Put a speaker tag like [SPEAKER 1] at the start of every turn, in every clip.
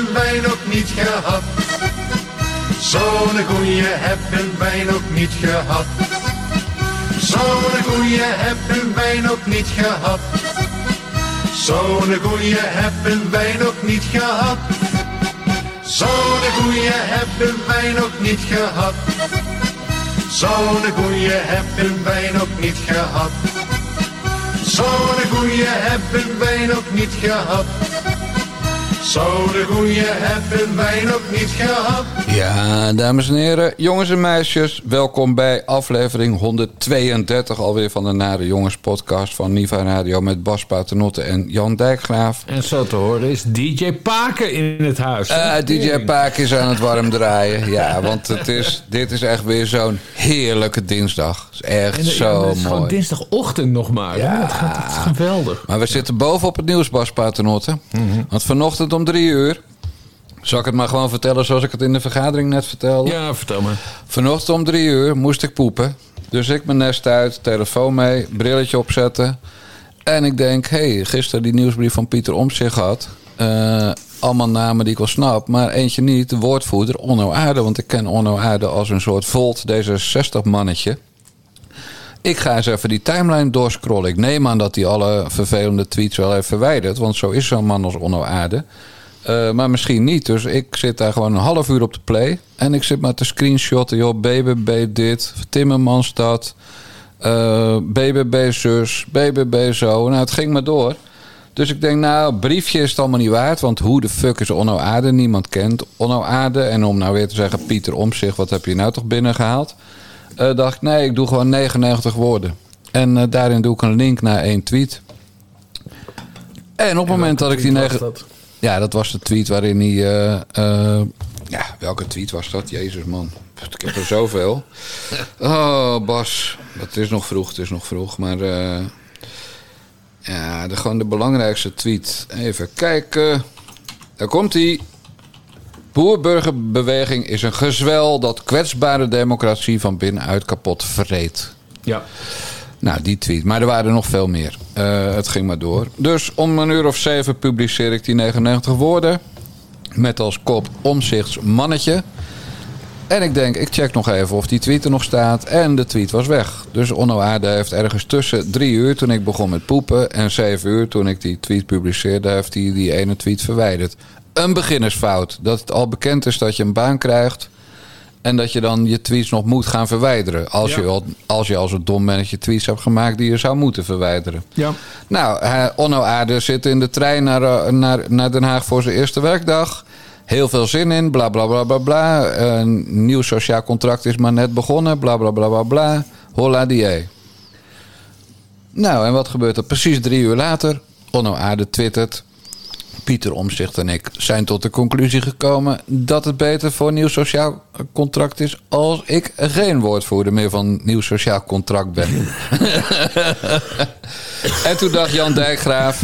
[SPEAKER 1] hebben wij nog niet gehad. Zo'n goeie hebben wij nog niet gehad. Zo'n goeie hebben wij nog niet gehad. Zo'n goeie hebben wij nog niet gehad. Zo'n goeie hebben wij nog niet gehad. Zo'n goeie hebben wij nog niet gehad. Zo'n goeie hebben wij nog niet gehad. Zo'n goeie hebben wij nog niet gehad.
[SPEAKER 2] Ja, dames en heren, jongens en meisjes, welkom bij aflevering 132 alweer van de Nare Jongens podcast van Niva Radio met Bas Paternotte en Jan Dijkgraaf.
[SPEAKER 3] En zo te horen is DJ Paken in het huis.
[SPEAKER 2] Uh, DJ Paak is aan het warm draaien. Ja, want het is, dit is echt weer zo'n heerlijke dinsdag. Het is echt
[SPEAKER 3] En de-
[SPEAKER 2] zo
[SPEAKER 3] ja, het is
[SPEAKER 2] mooi.
[SPEAKER 3] gewoon dinsdagochtend nog maar.
[SPEAKER 2] Ja.
[SPEAKER 3] Het, gaat, het is geweldig.
[SPEAKER 2] Maar we zitten bovenop het nieuws, Bas Paternotte.
[SPEAKER 3] Mhm.
[SPEAKER 2] Want vanochtend om drie uur... Zal ik het maar gewoon vertellen zoals ik het in de vergadering net vertelde?
[SPEAKER 3] Ja, vertel me.
[SPEAKER 2] Vanochtend om drie uur moest ik poepen. Dus ik mijn nest uit, telefoon mee, brilletje opzetten. En ik denk, hé, hey, gisteren die nieuwsbrief van Pieter Omtzigt gehad. Eh, allemaal namen die ik wel snap, maar eentje niet. De woordvoerder Onno Aarde. Want ik ken Onno Aarde als een soort Volt D66-mannetje. Ik ga eens even die timeline doorscrollen. Ik neem aan dat hij alle vervelende tweets wel heeft verwijderd. Want zo is zo'n man als Onno Aarde. Eh, maar misschien niet. Dus ik zit daar gewoon een half uur op de play. En ik zit maar te screenshotten. Joh, BBB dit, Timmermans dat. eh, BBB zus, BBB zo. Nou, het ging maar door. Dus ik denk, nou, briefje is het allemaal niet waard. Want hoe de fuck is Onno Aarde? Niemand kent Onno Aarde. En om nou weer te zeggen, Pieter Omtzigt, wat heb je nou toch binnengehaald? Eh dacht ik, nee, ik doe gewoon 99 woorden. En daarin doe ik een link naar één tweet. En op het moment dat ik die negen...
[SPEAKER 3] dat?
[SPEAKER 2] Ja, dat was de tweet waarin hij. eh, eh, ja, welke tweet was dat? Jezus, man. Ik heb er zoveel. Oh, Bas. Het is nog vroeg, het is nog vroeg. Maar. eh, ja, de, gewoon de belangrijkste tweet. Even kijken. Daar komt hij. Boerburgerbeweging is een gezwel dat kwetsbare democratie van binnenuit kapot vreet.
[SPEAKER 3] Ja.
[SPEAKER 2] Nou, die tweet. Maar er waren nog veel meer. Eh, het ging maar door. Dus om een uur of zeven publiceer ik die 99 woorden. Met als kop omzichts mannetje. En ik denk, ik check nog even of die tweet er nog staat. En de tweet was weg. Dus Onno Aarde heeft ergens tussen drie uur toen ik begon met poepen... en zeven uur toen ik die tweet publiceerde... heeft hij die ene tweet verwijderd. Een beginnersfout. Dat het al bekend is dat je een baan krijgt... En dat je dan je tweets nog moet gaan verwijderen. Als,
[SPEAKER 3] Ja.
[SPEAKER 2] je, al- als je als een dom mannetje tweets hebt gemaakt die je zou moeten verwijderen.
[SPEAKER 3] Ja.
[SPEAKER 2] Nou, eh, Onno Aarde zit in de trein naar, eh, naar, naar Den Haag voor zijn eerste werkdag. Heel veel zin in, bla bla bla bla bla. Een nieuw sociaal contract is maar net begonnen, bla bla bla bla bla. Holla die. Nou, en wat gebeurt er? Precies drie uur later, Onno Aarde twittert... Pieter Omzicht en ik zijn tot de conclusie gekomen dat het beter voor een nieuw sociaal contract is als ik geen woordvoerder meer van nieuw sociaal contract ben. en toen dacht Jan Dijkgraaf,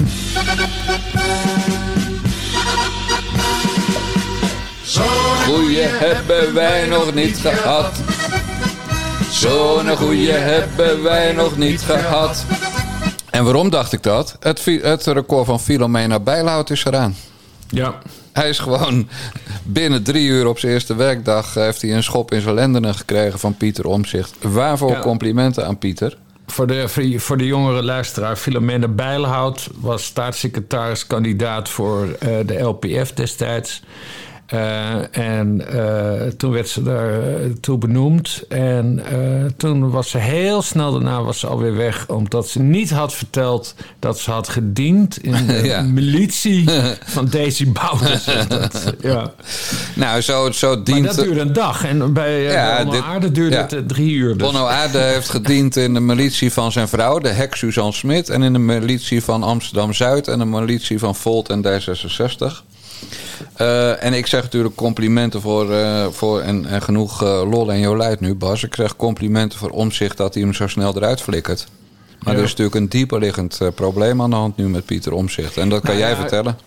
[SPEAKER 1] Zo'n
[SPEAKER 2] goeie hebben wij nog niet gehad. Zo'n goeie hebben wij nog niet gehad. En waarom dacht ik dat? Het, het record van Filomena Bijlhout is eraan.
[SPEAKER 3] Ja.
[SPEAKER 2] Hij is gewoon binnen drie uur op zijn eerste werkdag... eh, heeft hij een schop in zijn lendenen gekregen van Pieter Omzicht. Waarvoor
[SPEAKER 3] Ja.
[SPEAKER 2] complimenten aan Pieter.
[SPEAKER 3] Voor de, voor de jongere luisteraar, Filomena Bijlhout was staatssecretaris-kandidaat voor eh, de LPF destijds. Eh, en eh, toen werd ze daar eh, toe benoemd. En toen was ze heel snel daarna was ze alweer weg. Omdat ze niet had verteld dat ze had gediend in de
[SPEAKER 2] Ja.
[SPEAKER 3] militie van Daisy Bouwers. Ja.
[SPEAKER 2] Nou, zo, zo
[SPEAKER 3] Maar
[SPEAKER 2] dient...
[SPEAKER 3] dat duurde een dag. En bij
[SPEAKER 2] Ja, dit-
[SPEAKER 3] Aarde duurde
[SPEAKER 2] ja.
[SPEAKER 3] het drie uur. Dus.
[SPEAKER 2] Onno Aarde heeft gediend in de militie van zijn vrouw, de hek Suzanne Smit. En in de militie van Amsterdam-Zuid en de militie van Volt en D66. Eh, en ik zeg natuurlijk complimenten voor, eh, voor en, en genoeg eh, lol en jolijt nu, Bas. Ik zeg complimenten voor omzicht dat hij hem zo snel eruit flikkert. Maar
[SPEAKER 3] Ja.
[SPEAKER 2] er is natuurlijk een dieperliggend probleem aan de hand nu met Pieter Omzicht. En dat kan
[SPEAKER 3] Nou
[SPEAKER 2] jij
[SPEAKER 3] ja,
[SPEAKER 2] vertellen.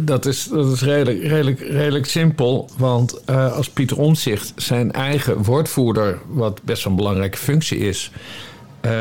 [SPEAKER 3] Dat is, dat is redelijk, redelijk, redelijk simpel. Want als Pieter Omtzigt zijn eigen woordvoerder... wat best wel een belangrijke functie is... eh,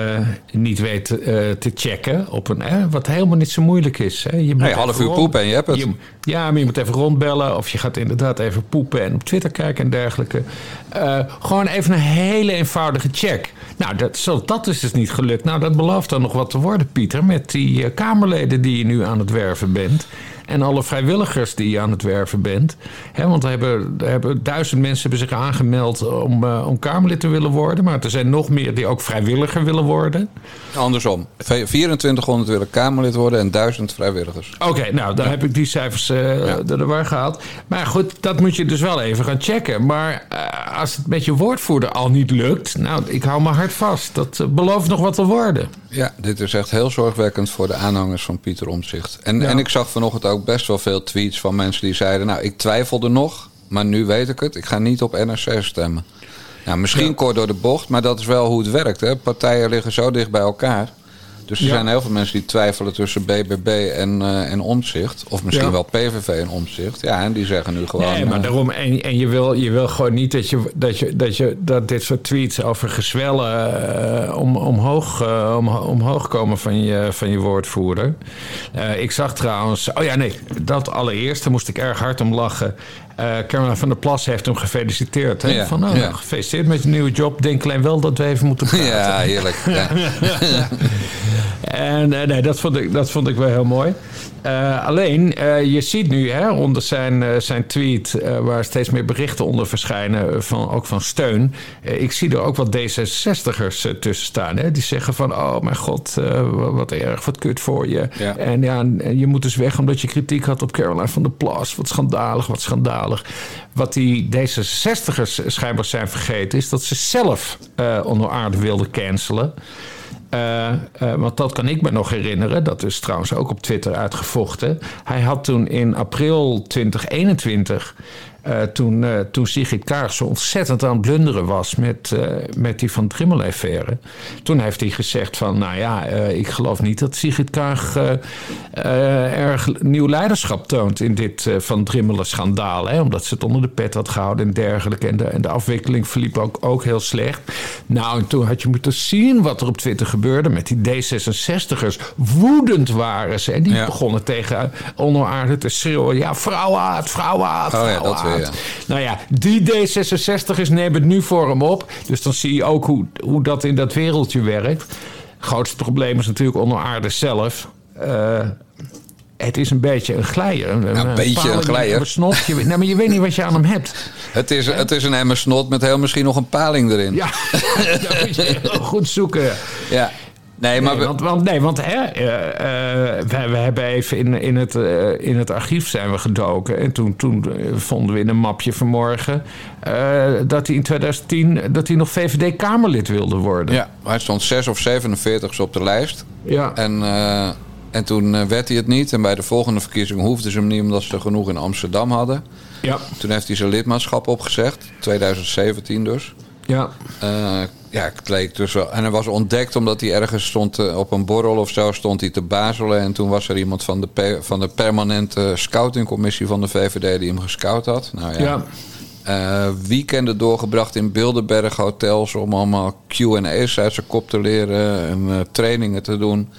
[SPEAKER 3] niet weet eh, te checken. Op een, eh, wat helemaal niet zo moeilijk is. Hè. Je moet
[SPEAKER 2] half uur
[SPEAKER 3] rond-
[SPEAKER 2] poepen en je hebt het.
[SPEAKER 3] je- ja, maar je moet even rondbellen. Of je gaat inderdaad even poepen en op Twitter kijken en dergelijke. Eh, gewoon even een hele eenvoudige check. Nou, dat, zo, dat is dus niet gelukt. Nou, dat belooft dan nog wat te worden, Pieter. Met die Kamerleden die je nu aan het werven bent. En alle vrijwilligers die je aan het werven bent. Hè, want er hebben, er hebben duizend mensen hebben zich aangemeld om, eh, om Kamerlid te willen worden. Maar er zijn nog meer die ook vrijwilliger willen worden.
[SPEAKER 2] Andersom. V- 2400 willen Kamerlid worden en 1000 vrijwilligers.
[SPEAKER 3] Oké, nou, dan heb ik die cijfers door de war gehaald. Maar goed, dat moet je dus wel even gaan checken. Maar eh, als het met je woordvoerder al niet lukt... nou, ik hou me hard vast. Dat belooft nog wat te worden.
[SPEAKER 2] Ja, dit is echt heel zorgwekkend voor de aanhangers van Pieter Omtzigt. En,
[SPEAKER 3] Ja.
[SPEAKER 2] en ik zag vanochtend ook best wel veel tweets van mensen die zeiden... nou, ik twijfelde nog, maar nu weet ik het. Ik ga niet op NRC stemmen. Nou, misschien
[SPEAKER 3] Ja.
[SPEAKER 2] kort door de bocht, maar dat is wel hoe het werkt. Hè? Partijen liggen zo dicht bij elkaar. Dus er
[SPEAKER 3] Ja.
[SPEAKER 2] zijn heel veel mensen die twijfelen tussen BBB en, eh en Omtzigt. Of misschien
[SPEAKER 3] Ja.
[SPEAKER 2] wel PVV en Omtzigt. Ja, en die zeggen nu gewoon...
[SPEAKER 3] nee, maar
[SPEAKER 2] eh,
[SPEAKER 3] daarom... En, en je, wil, je wil gewoon niet dat, je, dat, je, dat, je, dat dit soort tweets over gezwellen... eh, om, omhoog, om, omhoog komen van je, van je woordvoerder. Ik zag trouwens... Oh ja, nee, dat allereerst. Daar moest ik erg hard om lachen. Eh Caroline van der Plas heeft hem gefeliciteerd. Hè?
[SPEAKER 2] Ja,
[SPEAKER 3] van, nou,
[SPEAKER 2] ja.
[SPEAKER 3] gefeliciteerd met je nieuwe job. Denk alleen wel dat we even moeten praten.
[SPEAKER 2] Ja, heerlijk. Ja.
[SPEAKER 3] En eh, nee, dat vond ik, dat vond ik wel heel mooi. Eh, alleen, eh, je ziet nu hè, onder zijn, eh, zijn tweet, waar steeds meer berichten onder verschijnen, van, ook van steun. Ik zie er ook wat D66'ers eh, tussen staan. Hè, die zeggen van, oh mijn god, wat- erg, wat kut voor je.
[SPEAKER 2] Ja.
[SPEAKER 3] En ja, je moet dus weg omdat je kritiek had op Caroline van der Plas. Wat schandalig, wat schandalig. Wat die D66'ers schijnbaar zijn vergeten, is dat ze zelf eh onder aarde wilden cancelen. Eh, eh, want dat kan ik me nog herinneren. Dat is trouwens ook op Twitter uitgevochten. Hij had toen in april 2021. Eh, toen, eh, toen Sigrid Kaag zo ontzettend aan het blunderen was met, eh, met die Van Drimmel-affaire. Toen heeft hij gezegd van, nou ja, ik geloof niet dat Sigrid Kaag erg nieuw leiderschap toont in dit Van Drimmelen-schandaal. Hè, omdat ze het onder de pet had gehouden en dergelijke. En de, en de afwikkeling verliep ook, ook heel slecht. Nou, en toen had je moeten zien wat er op Twitter gebeurde met die D66'ers. Woedend waren ze. En die
[SPEAKER 2] Ja.
[SPEAKER 3] begonnen tegen onderaarde te schreeuwen. Ja, vrouwenhaat, vrouwenhaat,
[SPEAKER 2] Oh ja,
[SPEAKER 3] vrouwenhaat.
[SPEAKER 2] Ja.
[SPEAKER 3] Nou ja, die D66'ers nemen het nu voor hem op. Dus dan zie je ook hoe, hoe dat in dat wereldje werkt. Het grootste probleem is natuurlijk onder aarde zelf. Eh, het is een beetje een glijer. Een,
[SPEAKER 2] een beetje een glijer.
[SPEAKER 3] een snot. Je, nou, maar je weet niet wat je aan hem hebt.
[SPEAKER 2] Het, is, het is een emmer snot met heel misschien nog een paling erin.
[SPEAKER 3] Ja, dat moet je heel goed zoeken.
[SPEAKER 2] Ja. Nee, maar
[SPEAKER 3] Nee, want, want, nee, want hè, eh, eh, we, we hebben even in, in, het, eh, in het archief zijn we gedoken. En toen, toen vonden we in een mapje vanmorgen... dat hij in 2010 dat hij nog VVD-Kamerlid wilde worden.
[SPEAKER 2] ja, hij stond 6 of 47 op de lijst.
[SPEAKER 3] Ja.
[SPEAKER 2] En, en toen werd hij het niet. En bij de volgende verkiezing hoefden ze hem niet... omdat ze er genoeg in Amsterdam hadden.
[SPEAKER 3] ja.
[SPEAKER 2] Toen heeft hij zijn lidmaatschap opgezegd. 2017 dus.
[SPEAKER 3] ja.
[SPEAKER 2] Ja, het leek dus wel. En hij was ontdekt omdat hij ergens stond eh, op een borrel of zo, stond hij te bazelen. En toen was er iemand van de, van de permanente scoutingcommissie van de VVD die hem gescout had. Nou ja.
[SPEAKER 3] Ja.
[SPEAKER 2] Eh, weekenden doorgebracht in Bilderberg hotels om allemaal QA's uit zijn kop te leren en eh, trainingen te doen.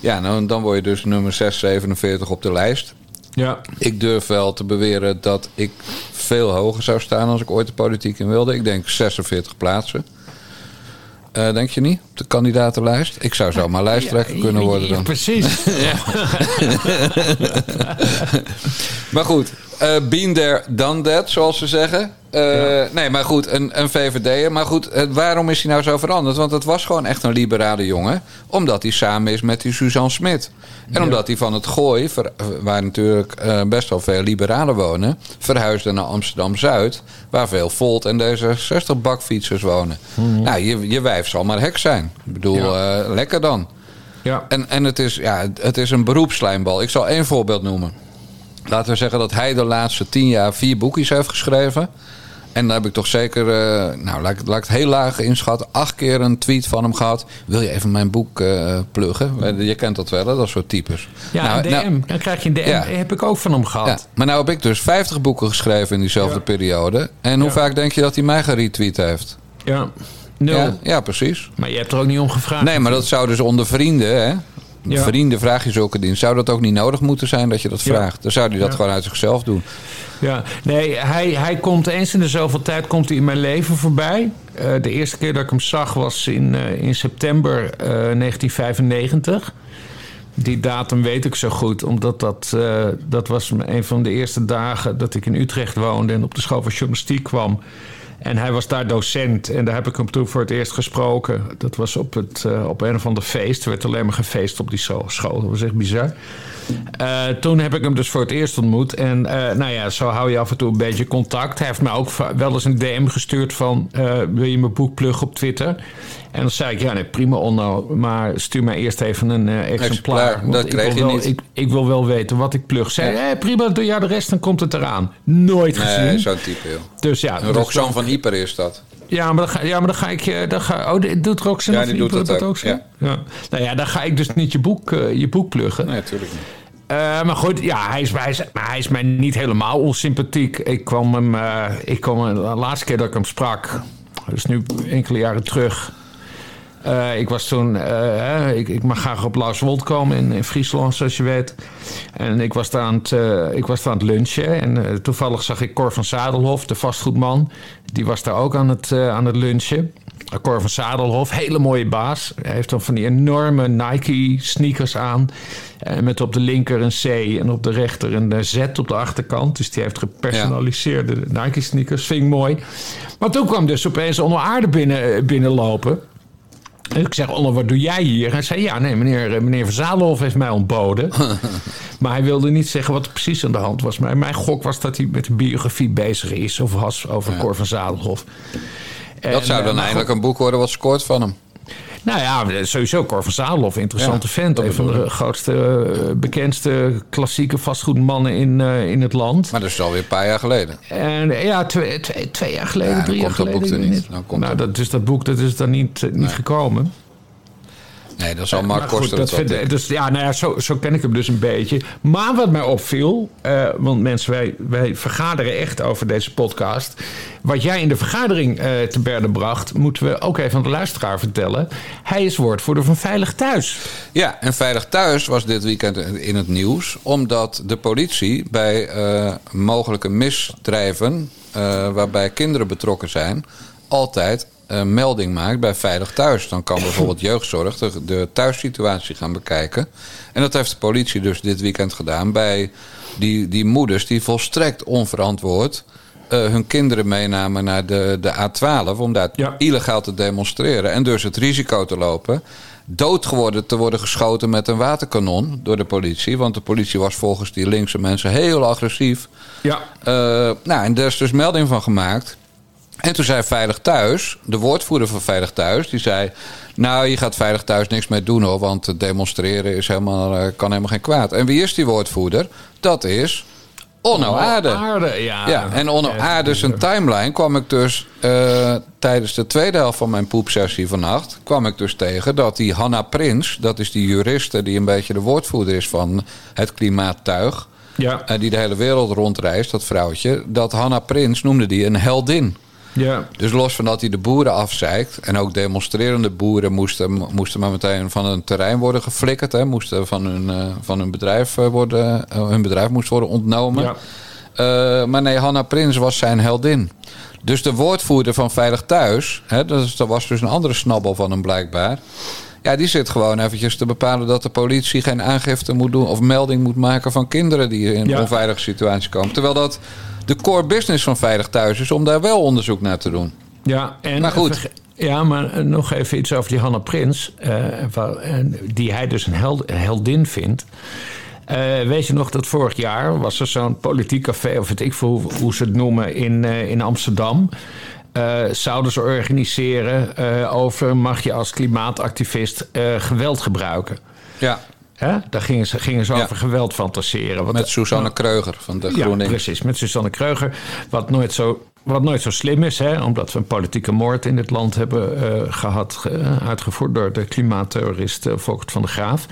[SPEAKER 2] Ja, nou, dan word je dus nummer 647 op de lijst.
[SPEAKER 3] ja.
[SPEAKER 2] Ik durf wel te beweren dat ik veel hoger zou staan als ik ooit de politiek in wilde. Ik denk 46 plaatsen. Eh, denk je niet? Op de kandidatenlijst? Ik zou zomaar lijsttrekker kunnen worden
[SPEAKER 3] Ja,
[SPEAKER 2] dan.
[SPEAKER 3] precies.
[SPEAKER 2] Maar goed, eh been there, done that, zoals ze zeggen. Eh, Nee, maar goed, een, een VVD'er. Maar goed, waarom is hij nou zo veranderd? Want het was gewoon echt een liberale jongen. Omdat hij samen is met die Suzanne Smit. En omdat hij van het Gooi, ver- waar natuurlijk eh, best wel veel liberalen wonen... verhuisde naar Amsterdam-Zuid, waar veel Volt en D66 bakfietsers wonen. Nou, je, je wijf zal maar hek zijn. Ik bedoel, lekker dan.
[SPEAKER 3] ja.
[SPEAKER 2] En, en het, is, ja, het is een beroepslijnbal. Ik zal één voorbeeld noemen. Laten we zeggen dat hij de laatste tien jaar vier boekjes heeft geschreven. En daar heb ik toch zeker, eh, nou laat, ik- laat ik het heel laag inschatten, acht keer een tweet van hem gehad. Wil je even mijn boek eh, pluggen? Eh, Je kent dat wel, hè? dat soort types.
[SPEAKER 3] Ja,
[SPEAKER 2] Nou,
[SPEAKER 3] een DM.
[SPEAKER 2] nou,
[SPEAKER 3] dan krijg je een DM.
[SPEAKER 2] Ja.
[SPEAKER 3] Heb ik ook van hem gehad.
[SPEAKER 2] ja, maar nou heb ik dus 50 boeken geschreven in diezelfde
[SPEAKER 3] Ja.
[SPEAKER 2] periode. En hoe vaak denk je dat hij mij geretweet heeft?
[SPEAKER 3] Ja. Nul.
[SPEAKER 2] Ja, ja, precies.
[SPEAKER 3] Maar je hebt er ook niet om gevraagd.
[SPEAKER 2] Nee, maar dat zou dus onder vrienden, hè?
[SPEAKER 3] Ja.
[SPEAKER 2] Vrienden vraag je zulke dingen. Zou dat ook niet nodig moeten zijn dat je dat vraagt? Dan zou hij dat gewoon uit zichzelf doen.
[SPEAKER 3] Ja, nee, hij, hij komt eens in de zoveel tijd komt hij in mijn leven voorbij. Eh, de eerste keer dat ik hem zag was in, eh, in september eh, 1995. Die datum weet ik zo goed, omdat dat, eh, dat was een van de eerste dagen dat ik in Utrecht woonde en op de school van journalistiek kwam. En hij was daar docent en daar heb ik hem toen voor het eerst gesproken. Dat was op, het, eh, op een of ander feest. Er werd alleen maar gefeest op die scho- school. Dat was echt bizar. Eh, toen heb ik hem dus voor het eerst ontmoet. En eh, nou ja, zo hou je af en toe een beetje contact. Hij heeft mij ook wel eens een DM gestuurd van... wil je mijn boek pluggen op Twitter? En dan zei ik, ja nee, prima Onno. Maar stuur mij eerst even een eh, exemplaar.
[SPEAKER 2] Dat
[SPEAKER 3] ik
[SPEAKER 2] kreeg
[SPEAKER 3] wil
[SPEAKER 2] je
[SPEAKER 3] wel,
[SPEAKER 2] niet.
[SPEAKER 3] Ik, ik wil wel weten wat ik plug. Zei,
[SPEAKER 2] Ja.
[SPEAKER 3] eh, prima, doe jij de rest, dan komt het eraan. Nooit gezien.
[SPEAKER 2] Nee, zo'n type, joh.
[SPEAKER 3] Dus ja,
[SPEAKER 2] Een
[SPEAKER 3] dus
[SPEAKER 2] Roxanne van Hyper is dat.
[SPEAKER 3] ja, maar dan ga, ja, maar dan ga ik... eh, Dan ga, oh, dit- doet Roxanne
[SPEAKER 2] Ja, die doet dat ook,
[SPEAKER 3] zo?
[SPEAKER 2] ja.
[SPEAKER 3] Nou ja, dan ga ik dus niet je boek, je boek pluggen.
[SPEAKER 2] Nee, natuurlijk niet.
[SPEAKER 3] Maar goed, ja, hij is, hij, is, maar hij is mij niet helemaal onsympathiek. Ik kwam hem, ik kwam hem, de laatste keer dat ik hem sprak, dat is nu enkele jaren terug. Eh, ik was toen, eh, hè, ik, ik mag graag op Lauswold komen in, in Friesland, zoals je weet. En ik was daar aan het, eh, ik was daar aan het lunchen. En toevallig zag ik Cor van Zadelhof, de vastgoedman. Die was daar ook aan het, aan het lunchen. Cor van Zadelhof, hele mooie baas. Hij heeft dan van die enorme Nike sneakers aan. Met op de linker een C en op de rechter een Z op de achterkant. Dus die heeft gepersonaliseerde Nike sneakers. Vind ik mooi. Maar toen kwam dus opeens onder aarde binnen, binnenlopen. Ik zeg, Olle, wat doe jij hier? Hij zei, ja, nee, meneer, eh, meneer Van Zadelhof heeft mij ontboden. maar hij wilde niet zeggen wat er precies aan de hand was. Maar mijn gok was dat hij met een biografie bezig is... of was over Cor van Zadelhof.
[SPEAKER 2] Dat
[SPEAKER 3] En,
[SPEAKER 2] zou
[SPEAKER 3] eh,
[SPEAKER 2] dan
[SPEAKER 3] maar
[SPEAKER 2] eigenlijk een boek worden wat scoort van hem.
[SPEAKER 3] Nou ja, sowieso Cor van Zadelhof, interessante
[SPEAKER 2] Ja,
[SPEAKER 3] vent. Een van de grootste, eh, bekendste klassieke vastgoedmannen in, eh, in het land.
[SPEAKER 2] Maar dat is alweer een paar jaar geleden.
[SPEAKER 3] En ja, twee, twee, twee jaar geleden,
[SPEAKER 2] Ja, dan
[SPEAKER 3] drie jaar
[SPEAKER 2] komt dat
[SPEAKER 3] geleden.
[SPEAKER 2] boek er niet. Dan komt
[SPEAKER 3] nou,
[SPEAKER 2] dat-
[SPEAKER 3] dat, dus dat boek dat is dan niet, eh, niet gekomen.
[SPEAKER 2] Nee, dat zal
[SPEAKER 3] Maar
[SPEAKER 2] Mark
[SPEAKER 3] goed, dat vind-
[SPEAKER 2] denken.
[SPEAKER 3] dus, ja, nou ja, zo, zo ken ik hem dus een beetje. Maar wat mij opviel, eh, want mensen, wij, wij vergaderen echt over deze podcast. Wat jij in de vergadering eh, te berde bracht, moeten we ook even aan de luisteraar vertellen. Hij is woordvoerder van Veilig Thuis.
[SPEAKER 2] Ja, en Veilig Thuis was dit weekend in het nieuws. Omdat de politie bij eh, mogelijke misdrijven... eh, waarbij kinderen betrokken zijn... altijd een melding maakt bij Veilig Thuis. Dan kan bijvoorbeeld jeugdzorg de, de thuissituatie gaan bekijken. En dat heeft de politie dus dit weekend gedaan... bij die, die moeders die volstrekt onverantwoord... eh, hun kinderen meenamen naar de, de A12 om daar
[SPEAKER 3] Ja.
[SPEAKER 2] illegaal te demonstreren. En dus het risico te lopen dood geworden te worden geschoten met een waterkanon door de politie. Want de politie was volgens die linkse mensen heel agressief.
[SPEAKER 3] Ja.
[SPEAKER 2] Eh, nou, en daar is dus melding van gemaakt. En toen zei Veilig Thuis, de woordvoerder van Veilig Thuis, die zei... Nou, je gaat Veilig Thuis niks mee doen hoor, want demonstreren is helemaal, eh, kan helemaal geen kwaad. En wie is die woordvoerder? Dat is Onno Aarde.
[SPEAKER 3] Aarde, ja.
[SPEAKER 2] Ja, en Onno Aarde zijn timeline kwam ik dus eh, tijdens de tweede helft van mijn poepsessie vannacht... kwam ik dus tegen dat die Hanna Prins, dat is die juriste... die een beetje de woordvoerder is van het klimaattuig...
[SPEAKER 3] Ja,
[SPEAKER 2] en die de hele wereld rondreist, dat vrouwtje... dat Hanna Prins noemde die een heldin.
[SPEAKER 3] Ja.
[SPEAKER 2] Dus los van dat hij de boeren afzeikt... en ook demonstrerende boeren moesten, moesten maar meteen van hun terrein worden geflikkerd... Hè, moesten van hun, eh, van hun bedrijf eh, worden... eh, hun bedrijf moest worden ontnomen...
[SPEAKER 3] Ja.
[SPEAKER 2] Maar nee, Hanna Prins was zijn heldin. Dus de woordvoerder van Veilig Thuis, hè, dat was dus een andere snabbel van hem blijkbaar. Ja, die zit gewoon eventjes te bepalen dat de politie geen aangifte moet doen of melding moet maken van kinderen die in een
[SPEAKER 3] Ja.
[SPEAKER 2] onveilige situatie komen. Terwijl dat de core business van Veilig Thuis is om daar wel onderzoek naar te doen.
[SPEAKER 3] Ja, en
[SPEAKER 2] Maar goed.
[SPEAKER 3] Ja, maar eh, nog even iets over die Hanna Prins. en die hij dus een, held, een heldin vindt. Eh, weet je nog dat vorig jaar was er zo'n politiek café, of weet ik veel hoe, hoe ze het noemen, in, in Amsterdam. Eh, zouden ze organiseren eh, over mag je als klimaatactivist eh, geweld gebruiken.
[SPEAKER 2] Ja,
[SPEAKER 3] Hè? Daar gingen ze, gingen ze
[SPEAKER 2] Ja.
[SPEAKER 3] over geweld fantaseren. Wat-
[SPEAKER 2] met Suzanne Kreuger van de
[SPEAKER 3] ja,
[SPEAKER 2] GroenLinks.
[SPEAKER 3] precies. Met Susanne Kreuger. Wat nooit zo, wat nooit zo slim is, hè, omdat we een politieke moord in dit land hebben eh, gehad, ge- uitgevoerd door de klimaatterrorist Volkert van de Graaf.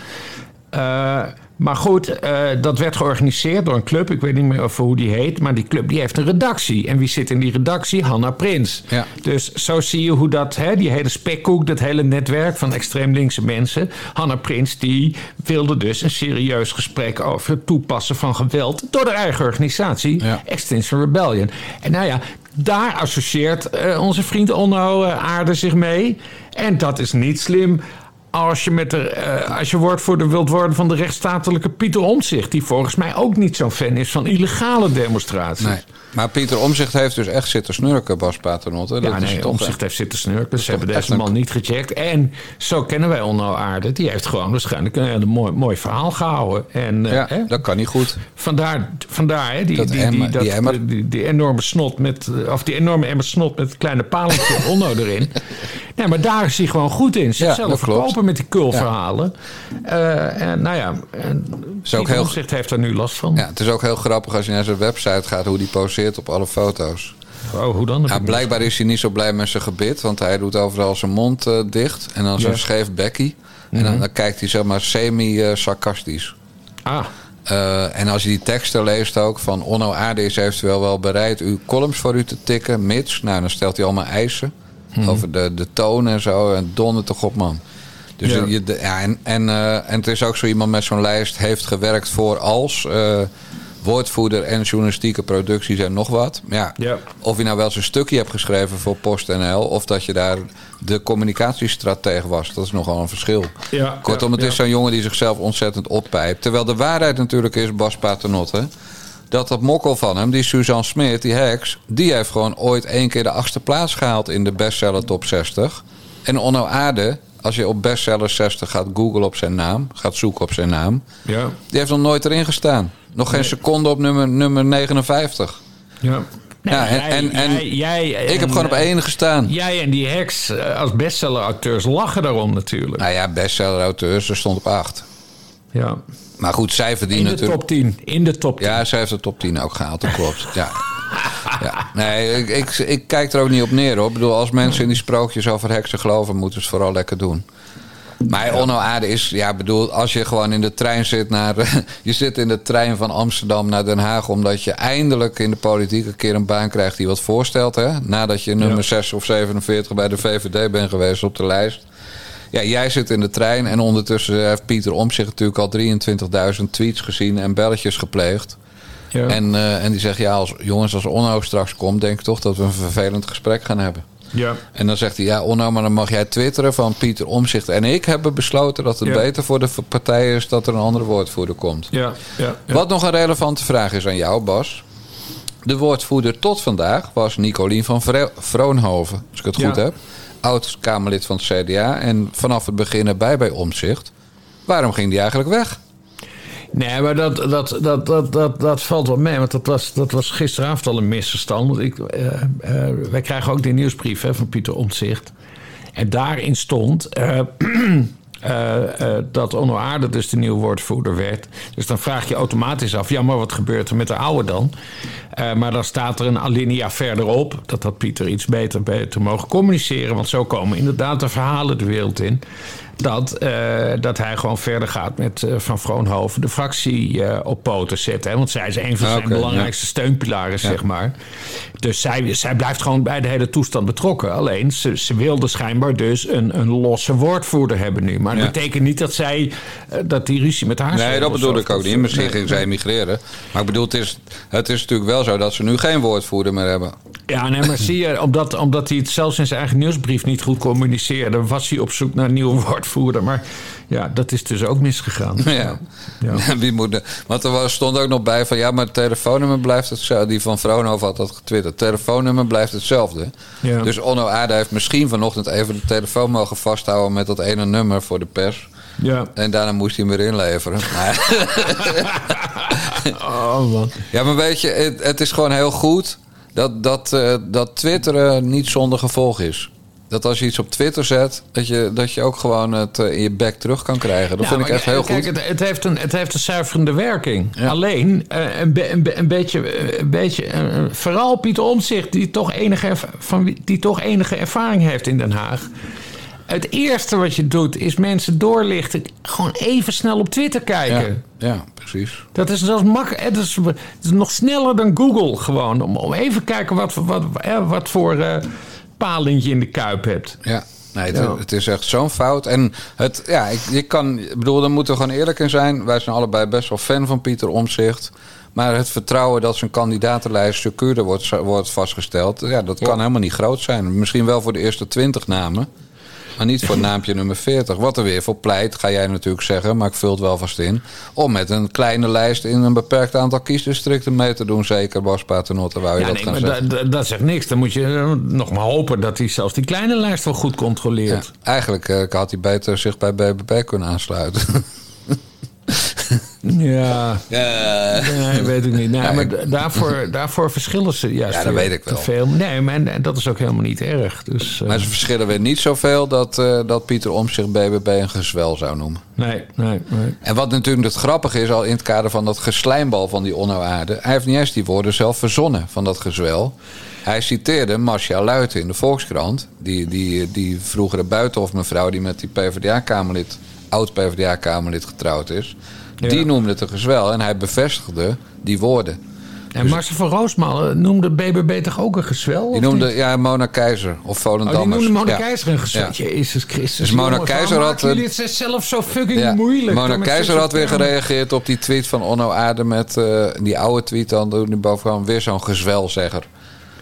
[SPEAKER 3] Maar goed, eh, dat werd georganiseerd door een club. Ik weet niet meer of hoe die heet. Maar die club die heeft een redactie. En wie zit in die redactie? Hanna Prins.
[SPEAKER 2] Ja.
[SPEAKER 3] Dus zo zie je hoe dat, hè, die hele spekkoek, dat hele netwerk van extreem linkse mensen. Hanna Prins die wilde dus een serieus gesprek over het toepassen van geweld door de eigen organisatie,
[SPEAKER 2] Ja.
[SPEAKER 3] Extinction Rebellion. En nou ja, daar associeert eh, onze vriend Onno eh, Aarde zich mee. En dat is niet slim. Als je, met de, eh, als je woordvoerder wilt worden van de rechtsstatelijke Pieter Omtzigt... die volgens mij ook niet zo'n fan is van illegale demonstraties.
[SPEAKER 2] Nee. Maar Pieter Omzicht heeft dus echt zitten snurken, Bas Paternotte.
[SPEAKER 3] Ja, nee, Omtzigt heeft zitten snurken. Ze hebben deze
[SPEAKER 2] een-
[SPEAKER 3] man niet gecheckt. En zo kennen wij Onno Aarde. Die heeft gewoon waarschijnlijk een hele mooi, mooi verhaal gehouden. En eh,
[SPEAKER 2] Ja,
[SPEAKER 3] hè,
[SPEAKER 2] dat kan niet goed.
[SPEAKER 3] vandaar, vandaar hè, die,
[SPEAKER 2] Dat
[SPEAKER 3] die,
[SPEAKER 2] emmer-
[SPEAKER 3] die, dat-
[SPEAKER 2] die emmer.
[SPEAKER 3] die, die enorme snot met... Of die enorme emmer snot met het kleine palentje Onno erin. Nee, maar daar is hij gewoon goed in. Zichzelf verkopen met die kulverhalen. Eh, en nou ja, en
[SPEAKER 2] Is ook heel-
[SPEAKER 3] heeft er nu last van.
[SPEAKER 2] Ja, het is ook heel grappig als je naar zijn website gaat... hoe die poseert op alle foto's.
[SPEAKER 3] Oh, hoe dan?
[SPEAKER 2] Ja, blijkbaar is hij niet zo blij met zijn gebit, want hij doet overal zijn mond eh, dicht en dan zo'n
[SPEAKER 3] Ja.
[SPEAKER 2] scheef bekkie. En dan, dan kijkt hij zeg maar semi-sarcastisch.
[SPEAKER 3] Ah,
[SPEAKER 2] Eh, en als je die teksten leest ook van Onno Aarde is eventueel wel bereid uw columns voor u te tikken, mits. Nou, dan stelt hij allemaal eisen over de, de toon en zo. En donder toch op, man. Dus
[SPEAKER 3] Ja.
[SPEAKER 2] je, de- ja, en, en, eh, en het is ook zo iemand met zo'n lijst heeft gewerkt voor als eh, woordvoerder en journalistieke producties en nog wat. Ja,
[SPEAKER 3] Ja.
[SPEAKER 2] Of je nou wel eens een stukje hebt geschreven voor PostNL of dat je daar de communicatiestratege was, dat is nogal een verschil.
[SPEAKER 3] Ja,
[SPEAKER 2] Kortom, het is zo'n jongen die zichzelf ontzettend oppijpt. Terwijl de waarheid natuurlijk is, Bas Paternotte, dat dat mokkel van hem, die Suzanne Smit, die heks, die heeft gewoon ooit één keer de achtste plaats gehaald in de bestseller top 60. En Onno Aarde, als je op bestseller 60 gaat googlen op zijn naam, gaat zoeken op zijn naam,
[SPEAKER 3] ja.
[SPEAKER 2] die heeft nog nooit erin gestaan. Nog geen seconde op nummer, nummer 59.
[SPEAKER 3] Ja. Nee,
[SPEAKER 2] Ja, en-
[SPEAKER 3] jij-
[SPEAKER 2] en- en
[SPEAKER 3] jij- jij
[SPEAKER 2] Ik
[SPEAKER 3] en,
[SPEAKER 2] heb gewoon op
[SPEAKER 3] eh,
[SPEAKER 2] één gestaan.
[SPEAKER 3] Jij en die heks eh, als bestseller-auteurs lachen daarom natuurlijk.
[SPEAKER 2] Nou ja, bestseller-auteurs, er stond op 8.
[SPEAKER 3] Ja.
[SPEAKER 2] Maar goed, zij
[SPEAKER 3] In
[SPEAKER 2] verdienen
[SPEAKER 3] de
[SPEAKER 2] natuurlijk...
[SPEAKER 3] top 10. In de top 10.
[SPEAKER 2] Ja, zij heeft de top 10 ook gehaald, dat klopt. Ja. Ja. Nee, ik, ik, ik kijk er ook niet op neer hoor. Ik bedoel, als mensen in die sprookjes over heksen geloven, moeten ze het vooral lekker doen. Maar Onno Aarde is, ja, bedoel, als je gewoon in de trein zit naar. je zit in de trein van Amsterdam naar Den Haag. omdat je eindelijk in de politiek een keer een baan krijgt die wat voorstelt. Hè? Nadat je nummer 6 of 47 bij de VVD bent geweest op de lijst. Ja, jij zit in de trein en ondertussen heeft Pieter Omtzigt natuurlijk al 23.000 tweets gezien en belletjes gepleegd.
[SPEAKER 3] Ja.
[SPEAKER 2] En, eh, en die zegt, ja, als, jongens, als Onno straks komt, denk ik toch dat we een vervelend gesprek gaan hebben.
[SPEAKER 3] ja.
[SPEAKER 2] En dan zegt hij, ja, Onno, maar dan mag jij twitteren van Pieter Omzicht en ik hebben besloten dat het
[SPEAKER 3] Ja.
[SPEAKER 2] beter voor de partij is dat er een andere woordvoerder komt.
[SPEAKER 3] Ja. Ja.
[SPEAKER 2] Wat nog een relevante vraag is aan jou, Bas. De woordvoerder tot vandaag was Nicolien van Vre- Vroonhoven, als ik het goed heb. Oud-Kamerlid van het CDA en vanaf het begin erbij bij Omzicht. Waarom ging die eigenlijk weg?
[SPEAKER 3] Nee, maar dat, dat, dat, dat, dat, dat valt wel mee. Want dat was, dat was gisteravond al een misverstand. Ik, eh, eh, wij krijgen ook die nieuwsbrief hè, van Pieter Omtzigt. En daarin stond eh, eh, eh, dat Onno Aarde dus de nieuwe woordvoerder werd. Dus dan vraag je automatisch af... ja, maar wat gebeurt er met de oude dan? Eh, maar dan staat er een alinea verderop... dat had Pieter iets beter, beter mogen communiceren. Want zo komen inderdaad de verhalen de wereld in... dat, eh, dat hij gewoon verder gaat met eh, Van Vroonhoven... de fractie eh, op poten zetten. Hè? Want zij is een van
[SPEAKER 2] Ah,
[SPEAKER 3] zijn
[SPEAKER 2] oké,
[SPEAKER 3] belangrijkste steunpilaren, zeg maar. Dus zij, zij blijft gewoon bij de hele toestand betrokken. Alleen, ze, ze wilde schijnbaar dus een, een losse woordvoerder hebben nu. Maar dat betekent niet dat zij... dat die ruzie met haar
[SPEAKER 2] Nee, dat bedoel ik ook niet. Misschien ging zij emigreren. Maar ik bedoel, het is, het is natuurlijk wel zo dat ze nu geen woordvoerder meer hebben.
[SPEAKER 3] Ja, nee, maar zie je, omdat, omdat hij het zelfs in zijn eigen nieuwsbrief niet goed communiceerde, was hij op zoek naar nieuwe woordvoerder. Maar ja, dat is dus ook misgegaan.
[SPEAKER 2] Ja.
[SPEAKER 3] Ja.
[SPEAKER 2] Wie moet de- want er was, stond ook nog bij van ja, maar het telefoonnummer blijft hetzelfde. Die van Vroonhoven had dat getwitterd. Het telefoonnummer blijft hetzelfde.
[SPEAKER 3] Ja.
[SPEAKER 2] Dus Onno Aarde heeft misschien vanochtend even de telefoon mogen vasthouden met dat ene nummer voor de pers.
[SPEAKER 3] Ja.
[SPEAKER 2] En daarna moest hij hem weer inleveren.
[SPEAKER 3] Oh, man.
[SPEAKER 2] ja, maar weet je, het, het is gewoon heel goed dat, dat, eh, dat twitteren niet zonder gevolg is. Dat als je iets op Twitter zet, dat je, dat je ook gewoon het eh, in je bek terug kan krijgen. Dat
[SPEAKER 3] Ja,
[SPEAKER 2] vind ik echt heel
[SPEAKER 3] kijk,
[SPEAKER 2] goed.
[SPEAKER 3] Het, het, heeft een, het heeft een zuiverende werking.
[SPEAKER 2] Ja.
[SPEAKER 3] Alleen, eh, een, be- een, een beetje, eh, een beetje vooral Pieter Omtzigt, die toch, enige, van, die toch enige ervaring heeft in Den Haag. Het eerste wat je doet is mensen doorlichten. Gewoon even snel op Twitter kijken.
[SPEAKER 2] Ja, ja precies.
[SPEAKER 3] Dat is, dat, is makkelijk, dat, is, dat is nog sneller dan Google gewoon. Om, om even kijken wat, wat, wat, wat voor uh, palingje in de kuip hebt.
[SPEAKER 2] Ja. Nee, het, ja. het, is echt zo'n fout. En het, ja, ik, ik kan, ik bedoel, daar moeten we gewoon eerlijk in zijn. Wij zijn allebei best wel fan van Pieter Omzicht. Maar het vertrouwen dat zijn kandidatenlijst secuurder wordt, wordt vastgesteld, ja, dat kan helemaal niet groot zijn. Misschien wel voor de eerste twintig namen. Maar niet voor naampje nummer 40. Wat er weer voor pleit, ga jij natuurlijk zeggen, maar ik vul het wel vast in. Om met een kleine lijst in een beperkt aantal kiesdistricten mee te doen. Zeker Bas Paternotte, wou je
[SPEAKER 3] ja,
[SPEAKER 2] dat
[SPEAKER 3] nee,
[SPEAKER 2] gaan zeggen?
[SPEAKER 3] Dat, dat zegt niks. Dan moet je eh, nog maar hopen dat hij zelfs die kleine lijst wel goed controleert.
[SPEAKER 2] Ja, eigenlijk uh, had hij beter zich bij BBB kunnen aansluiten.
[SPEAKER 3] Ja. Nee, weet ik niet. Nee, maar daarvoor, daarvoor verschillen ze juist
[SPEAKER 2] Ja, dat weet ik wel.
[SPEAKER 3] te veel. Nee, maar dat is ook helemaal niet erg. Dus, uh,
[SPEAKER 2] Maar ze verschillen weer niet zoveel dat, uh, dat Pieter Omtzigt BBB een gezwel zou noemen.
[SPEAKER 3] nee, nee, nee.
[SPEAKER 2] En wat natuurlijk het grappige is, al in het kader van dat geslijmbal van die onno-aarde... hij heeft niet eens die woorden zelf verzonnen van dat gezwel. Hij citeerde Marcia Luiten in de Volkskrant... die, die, die vroegere buitenhofmevrouw die met die PvdA-kamerlid... oud-PvdA-kamerlid getrouwd is...
[SPEAKER 3] Ja.
[SPEAKER 2] Die noemde het een gezwel en hij bevestigde die woorden.
[SPEAKER 3] En Marcel van Roosmalen noemde BBB toch ook een gezwel?
[SPEAKER 2] Die noemde
[SPEAKER 3] niet?
[SPEAKER 2] ja, Mona Keizer of Volendammers.
[SPEAKER 3] Oh, die noemde Mona
[SPEAKER 2] Ja.
[SPEAKER 3] Keizer een gezwel.
[SPEAKER 2] Ja.
[SPEAKER 3] Jezus Christus.
[SPEAKER 2] Dus Mona Keizer had,
[SPEAKER 3] jullie
[SPEAKER 2] eh,
[SPEAKER 3] het zelf zo fucking
[SPEAKER 2] Ja.
[SPEAKER 3] moeilijk?
[SPEAKER 2] Mona Keizer had weer gereageerd op die tweet van Onno Aarde met eh, die oude tweet dan nu bovenaan weer zo'n gezwelzegger.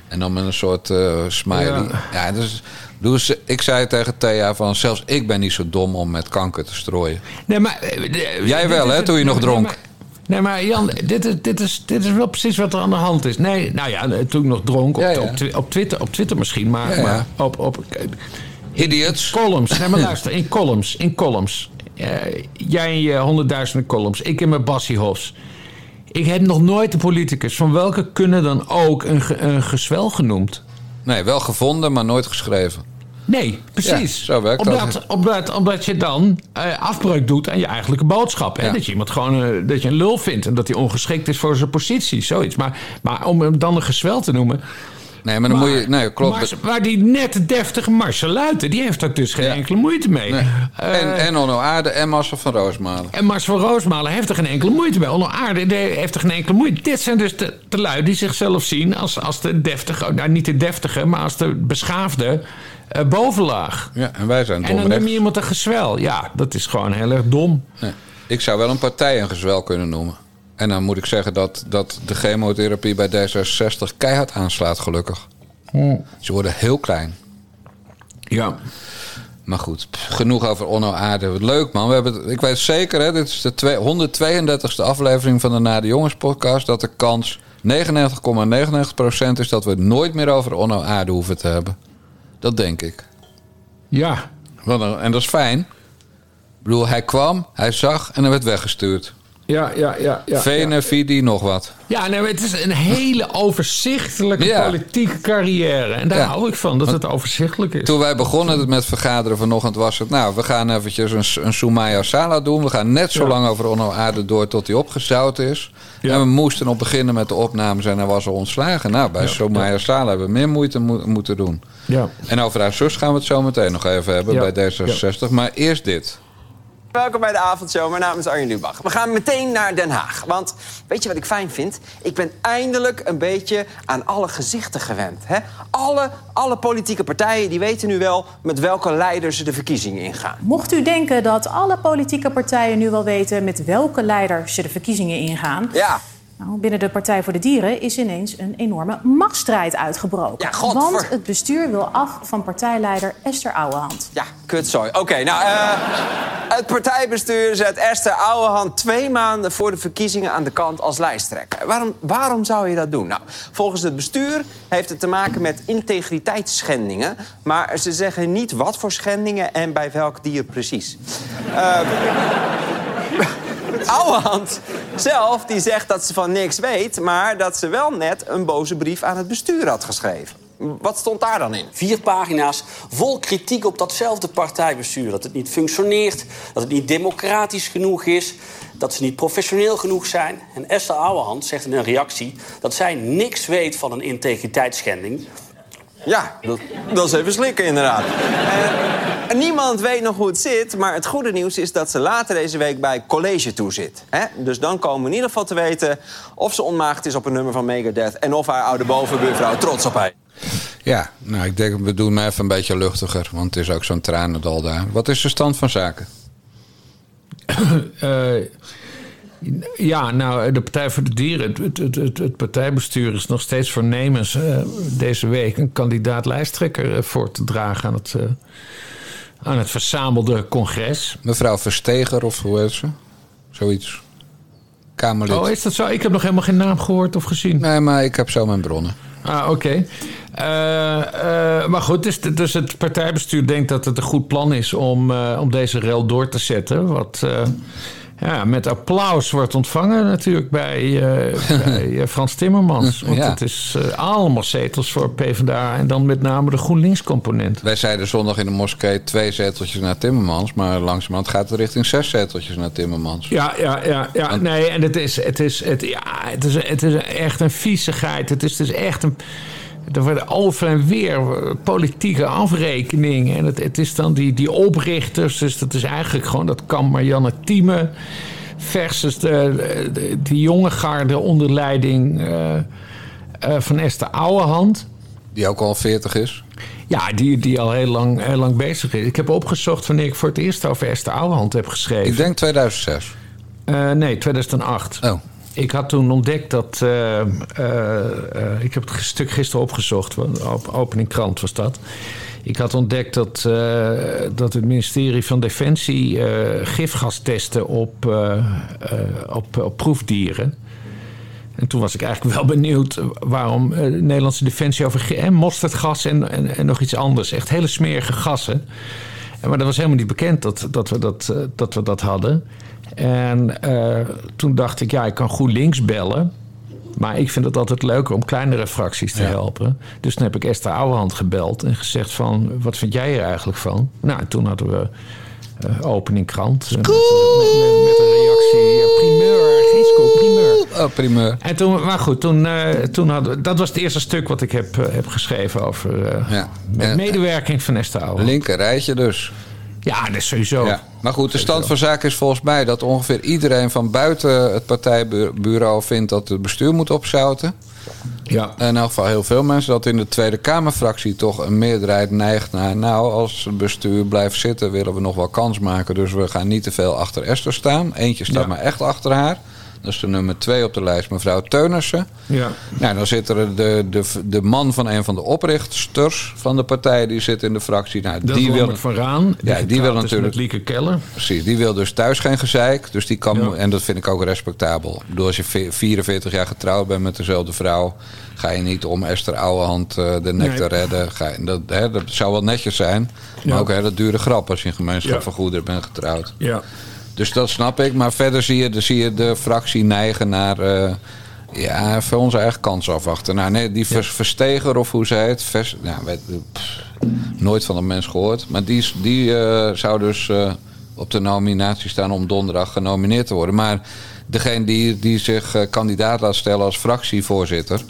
[SPEAKER 2] En dan met een soort eh, smiley. Ja,
[SPEAKER 3] Ja.
[SPEAKER 2] dus, dus ik zei tegen Thea van zelfs ik ben niet zo dom om met kanker te strooien.
[SPEAKER 3] Nee, maar, eh,
[SPEAKER 2] Jij wel, hè, toen je nog dronk.
[SPEAKER 3] Nee, maar Jan, dit is, dit, is, dit is wel precies wat er aan de hand is. Nee, nou ja, toen ik nog dronk, op,
[SPEAKER 2] Ja, ja.
[SPEAKER 3] Op, twi- op, Twitter, op Twitter misschien, maar,
[SPEAKER 2] Ja,
[SPEAKER 3] maar op, op
[SPEAKER 2] Idiots.
[SPEAKER 3] columns. Nee, maar luister, in columns, in columns. Eh, jij in je honderdduizenden columns, ik in mijn Bassie Hofs. Ik heb nog nooit de politicus van welke kunnen dan ook een, ge- een gezwel genoemd.
[SPEAKER 2] Nee, wel gevonden, maar nooit geschreven.
[SPEAKER 3] Nee, precies.
[SPEAKER 2] Ja, zo werkt
[SPEAKER 3] omdat,
[SPEAKER 2] dat.
[SPEAKER 3] Omdat, omdat je dan eh, afbreuk doet aan je eigenlijke boodschap. Hè?
[SPEAKER 2] Ja.
[SPEAKER 3] Dat je iemand gewoon eh, dat je een lul vindt en dat hij ongeschikt is voor zijn positie. Zoiets. Maar, maar om hem dan een gezwel te noemen.
[SPEAKER 2] Nee, maar dan moet je. Nee, klopt.
[SPEAKER 3] Maar, maar die net deftige Marcel Luiten, die heeft daar dus geen
[SPEAKER 2] Ja.
[SPEAKER 3] enkele moeite mee.
[SPEAKER 2] Nee.
[SPEAKER 3] Eh,
[SPEAKER 2] en, en Onno Aarde en Marcel van Roosmalen.
[SPEAKER 3] en Marcel van Roosmalen heeft er geen enkele moeite mee. Onder Aarde heeft er geen enkele moeite. Dit zijn dus de, de lui die zichzelf zien als, als de deftige, nou niet de deftige, maar als de beschaafde eh, bovenlaag.
[SPEAKER 2] Ja, en wij zijn
[SPEAKER 3] En dan
[SPEAKER 2] dom
[SPEAKER 3] noem je iemand een gezwel. Ja, dat is gewoon heel erg dom.
[SPEAKER 2] Nee. Ik zou wel een partij een gezwel kunnen noemen. En dan moet ik zeggen dat, dat de chemotherapie bij D66 keihard aanslaat, gelukkig. Ze worden heel klein.
[SPEAKER 3] Ja.
[SPEAKER 2] Maar goed, genoeg over Onno Aarde. Leuk man. We hebben, het- ik weet zeker, hè, dit is de twee- 132e aflevering van de Na de Jongens podcast... dat de kans 99,99% is dat we het nooit meer over Onno Aarde hoeven te hebben. Dat denk ik.
[SPEAKER 3] Ja.
[SPEAKER 2] En dat is fijn. Ik bedoel, hij kwam, hij zag en hij werd weggestuurd.
[SPEAKER 3] Ja, ja, ja. ja,
[SPEAKER 2] Vene, Vidi, nog wat.
[SPEAKER 3] Ja, nee, het is een hele overzichtelijke
[SPEAKER 2] Ja.
[SPEAKER 3] politieke carrière. En daar
[SPEAKER 2] Ja.
[SPEAKER 3] hou ik van, dat het overzichtelijk is.
[SPEAKER 2] Toen wij begonnen met vergaderen vanochtend was het... nou, we gaan eventjes een, een Soumaya Sala doen. We gaan net zo lang over Onno Aarde door tot hij opgezout is. En we moesten op beginnen met de opnames en hij was al ontslagen. Nou, bij. Soumaya Sala hebben we meer moeite mo- moeten doen.
[SPEAKER 3] Ja.
[SPEAKER 2] En over haar zus gaan we het zo meteen nog even hebben bij D66. Maar eerst dit.
[SPEAKER 4] Welkom bij de avondshow. Mijn naam is Arjen Lubach. We gaan meteen naar Den Haag. Want weet je wat ik fijn vind? Ik ben eindelijk een beetje aan alle gezichten gewend. Hè? Alle, alle politieke partijen die weten nu wel met welke leider ze de verkiezingen ingaan.
[SPEAKER 5] Mocht u denken dat alle politieke partijen nu wel weten met welke leider ze de verkiezingen ingaan.
[SPEAKER 4] Ja,
[SPEAKER 5] Nou, binnen de Partij voor de Dieren is ineens een enorme machtsstrijd uitgebroken.
[SPEAKER 4] Ja,
[SPEAKER 5] Want het bestuur wil af van partijleider Esther Ouwehand.
[SPEAKER 4] ja, kutzooi. Oké, nou, eh, het partijbestuur zet Esther Ouwehand twee maanden voor de verkiezingen aan de kant als lijsttrekker. Waarom, waarom zou je dat doen? Nou, volgens het bestuur heeft het te maken met integriteitsschendingen. Maar ze zeggen niet wat voor schendingen en bij welk dier precies. Ouwehand zelf die zegt dat ze van niks weet... maar dat ze wel net een boze brief aan het bestuur had geschreven. Wat stond daar dan in?
[SPEAKER 6] Vier pagina's vol kritiek op datzelfde partijbestuur. Dat het niet functioneert, dat het niet democratisch genoeg is... dat ze niet professioneel genoeg zijn. En Esther Ouwehand zegt in een reactie dat zij niks weet van een integriteitsschending...
[SPEAKER 4] Ja, dat, dat is even slikken inderdaad. En niemand weet nog hoe het zit, maar het goede nieuws is dat ze later deze week bij college toe zit. Hè? Dus dan komen we in ieder geval te weten of ze onmaagd is op een nummer van Megadeth... en of haar oude bovenbuurvrouw trots op haar.
[SPEAKER 2] Ja, nou, ik denk, we doen me even een beetje luchtiger. Want het is ook zo'n tranendal daar. Wat is de stand van zaken?
[SPEAKER 3] Eh, ja, nou, de Partij voor de Dieren, het, het, het, het partijbestuur is nog steeds voornemens eh, deze week een kandidaat lijsttrekker eh, voor te dragen aan het, eh, aan het verzamelde congres.
[SPEAKER 2] Mevrouw Versteger of hoe heet ze? Zoiets. Kamerlid.
[SPEAKER 3] Oh, is dat zo? Ik heb nog helemaal geen naam gehoord of gezien.
[SPEAKER 2] Nee, maar ik heb zo mijn bronnen.
[SPEAKER 3] Ah, oké. Maar goed, dus, dus het partijbestuur denkt dat het een goed plan is om, om deze rel door te zetten. Wat ja, met applaus wordt ontvangen natuurlijk bij, eh, bij eh, Frans Timmermans. Want
[SPEAKER 2] Ja.
[SPEAKER 3] het is eh, allemaal zetels voor PvdA en dan met name de GroenLinks-component.
[SPEAKER 2] Wij zeiden zondag in de moskee twee zeteltjes naar Timmermans. Maar langzamerhand gaat het richting zes zeteltjes naar Timmermans.
[SPEAKER 3] Ja, ja, ja, ja. Nee, en het is, het is, het, ja, het is, het is echt een viezigheid. Het is, het is echt een. Er wordt over en weer eh, politieke afrekening. En het, het is dan die, die oprichters. Dus dat is eigenlijk gewoon dat kamp Marianne Thieme. Versus de, de- die jonge garde onder leiding eh, eh, van Esther Ouwehand.
[SPEAKER 2] Die ook al 40 is.
[SPEAKER 3] Ja, die, die al heel lang, heel lang bezig is. Ik heb opgezocht wanneer ik voor het eerst over Esther Ouwehand heb geschreven.
[SPEAKER 2] Ik denk 2006.
[SPEAKER 3] Eh, nee, 2008.
[SPEAKER 2] Oh.
[SPEAKER 3] Ik had toen ontdekt dat. eh, eh, eh, ik heb het stuk gisteren opgezocht. Op opening krant was dat. Ik had ontdekt dat, dat het ministerie van Defensie gifgas testte op, op, op proefdieren. En toen was ik eigenlijk wel benieuwd waarom de Nederlandse Defensie over en mosterdgas en, en, nog iets anders. Echt hele smerige gassen. En Maar dat was helemaal niet bekend dat, dat, we, dat, dat we dat hadden. En eh, toen dacht ik, ja, ik kan GroenLinks bellen. Maar ik vind het altijd leuker om kleinere fracties te helpen. Dus toen heb ik Esther Ouwehand gebeld en gezegd van... wat vind jij er eigenlijk van? Nou, en toen hadden we eh, opening krant. Met, met, met een reactie, eh, primeur, geen scoop, primeur.
[SPEAKER 2] Oh, primeur.
[SPEAKER 3] En toen, maar goed, toen, toen hadden we- dat was het eerste stuk wat ik heb, heb geschreven over
[SPEAKER 2] Ja.
[SPEAKER 3] met medewerking van Esther Ouwehand.
[SPEAKER 2] Linker rijtje dus.
[SPEAKER 3] Ja, dat is sowieso.
[SPEAKER 2] Ja. Maar goed, de stand van zaken is volgens mij dat ongeveer iedereen van buiten het partijbureau vindt dat het bestuur moet opzouten.
[SPEAKER 3] Ja.
[SPEAKER 2] In elk geval heel veel mensen. Dat in de Tweede Kamerfractie toch een meerderheid neigt naar... nou, als het bestuur blijft zitten willen we nog wel kans maken. Dus we gaan niet te veel achter Esther staan. Eentje staat
[SPEAKER 3] Ja.
[SPEAKER 2] maar echt achter haar. Dat is de nummer twee op de lijst, mevrouw Teunissen.
[SPEAKER 3] Ja.
[SPEAKER 2] Nou, dan zit er de, de, de man van een van de oprichters van de partij... die zit in de fractie. Nou,
[SPEAKER 3] Dat
[SPEAKER 2] die wil,
[SPEAKER 3] van Raan.
[SPEAKER 2] Ja, die wil natuurlijk-
[SPEAKER 3] Lieke Keller.
[SPEAKER 2] Precies, die wil dus thuis geen gezeik. Dus die kan,
[SPEAKER 3] Ja.
[SPEAKER 2] en dat vind ik ook respectabel. Ik bedoel, als je ve- 44 jaar getrouwd bent met dezelfde vrouw, ga je niet om Esther Ouwehand eh, de nek
[SPEAKER 3] Nee.
[SPEAKER 2] te redden. Ga je, dat, hè, dat zou wel netjes zijn. Maar
[SPEAKER 3] Ja.
[SPEAKER 2] ook een hele dure grap als je in gemeenschap
[SPEAKER 3] Ja.
[SPEAKER 2] van goederen bent getrouwd.
[SPEAKER 3] Ja.
[SPEAKER 2] Dus dat snap ik. Maar verder zie je, de- zie je de fractie neigen naar. eh, ja, even onze eigen kans afwachten. Nou, nee, die vers- Versteger of hoe ze heet. Vers, nou, weet, pff, nooit van een mens gehoord. Maar die, die eh, zou dus eh, op de nominatie staan om donderdag genomineerd te worden. Maar degene die, die zich kandidaat laat stellen als fractievoorzitter.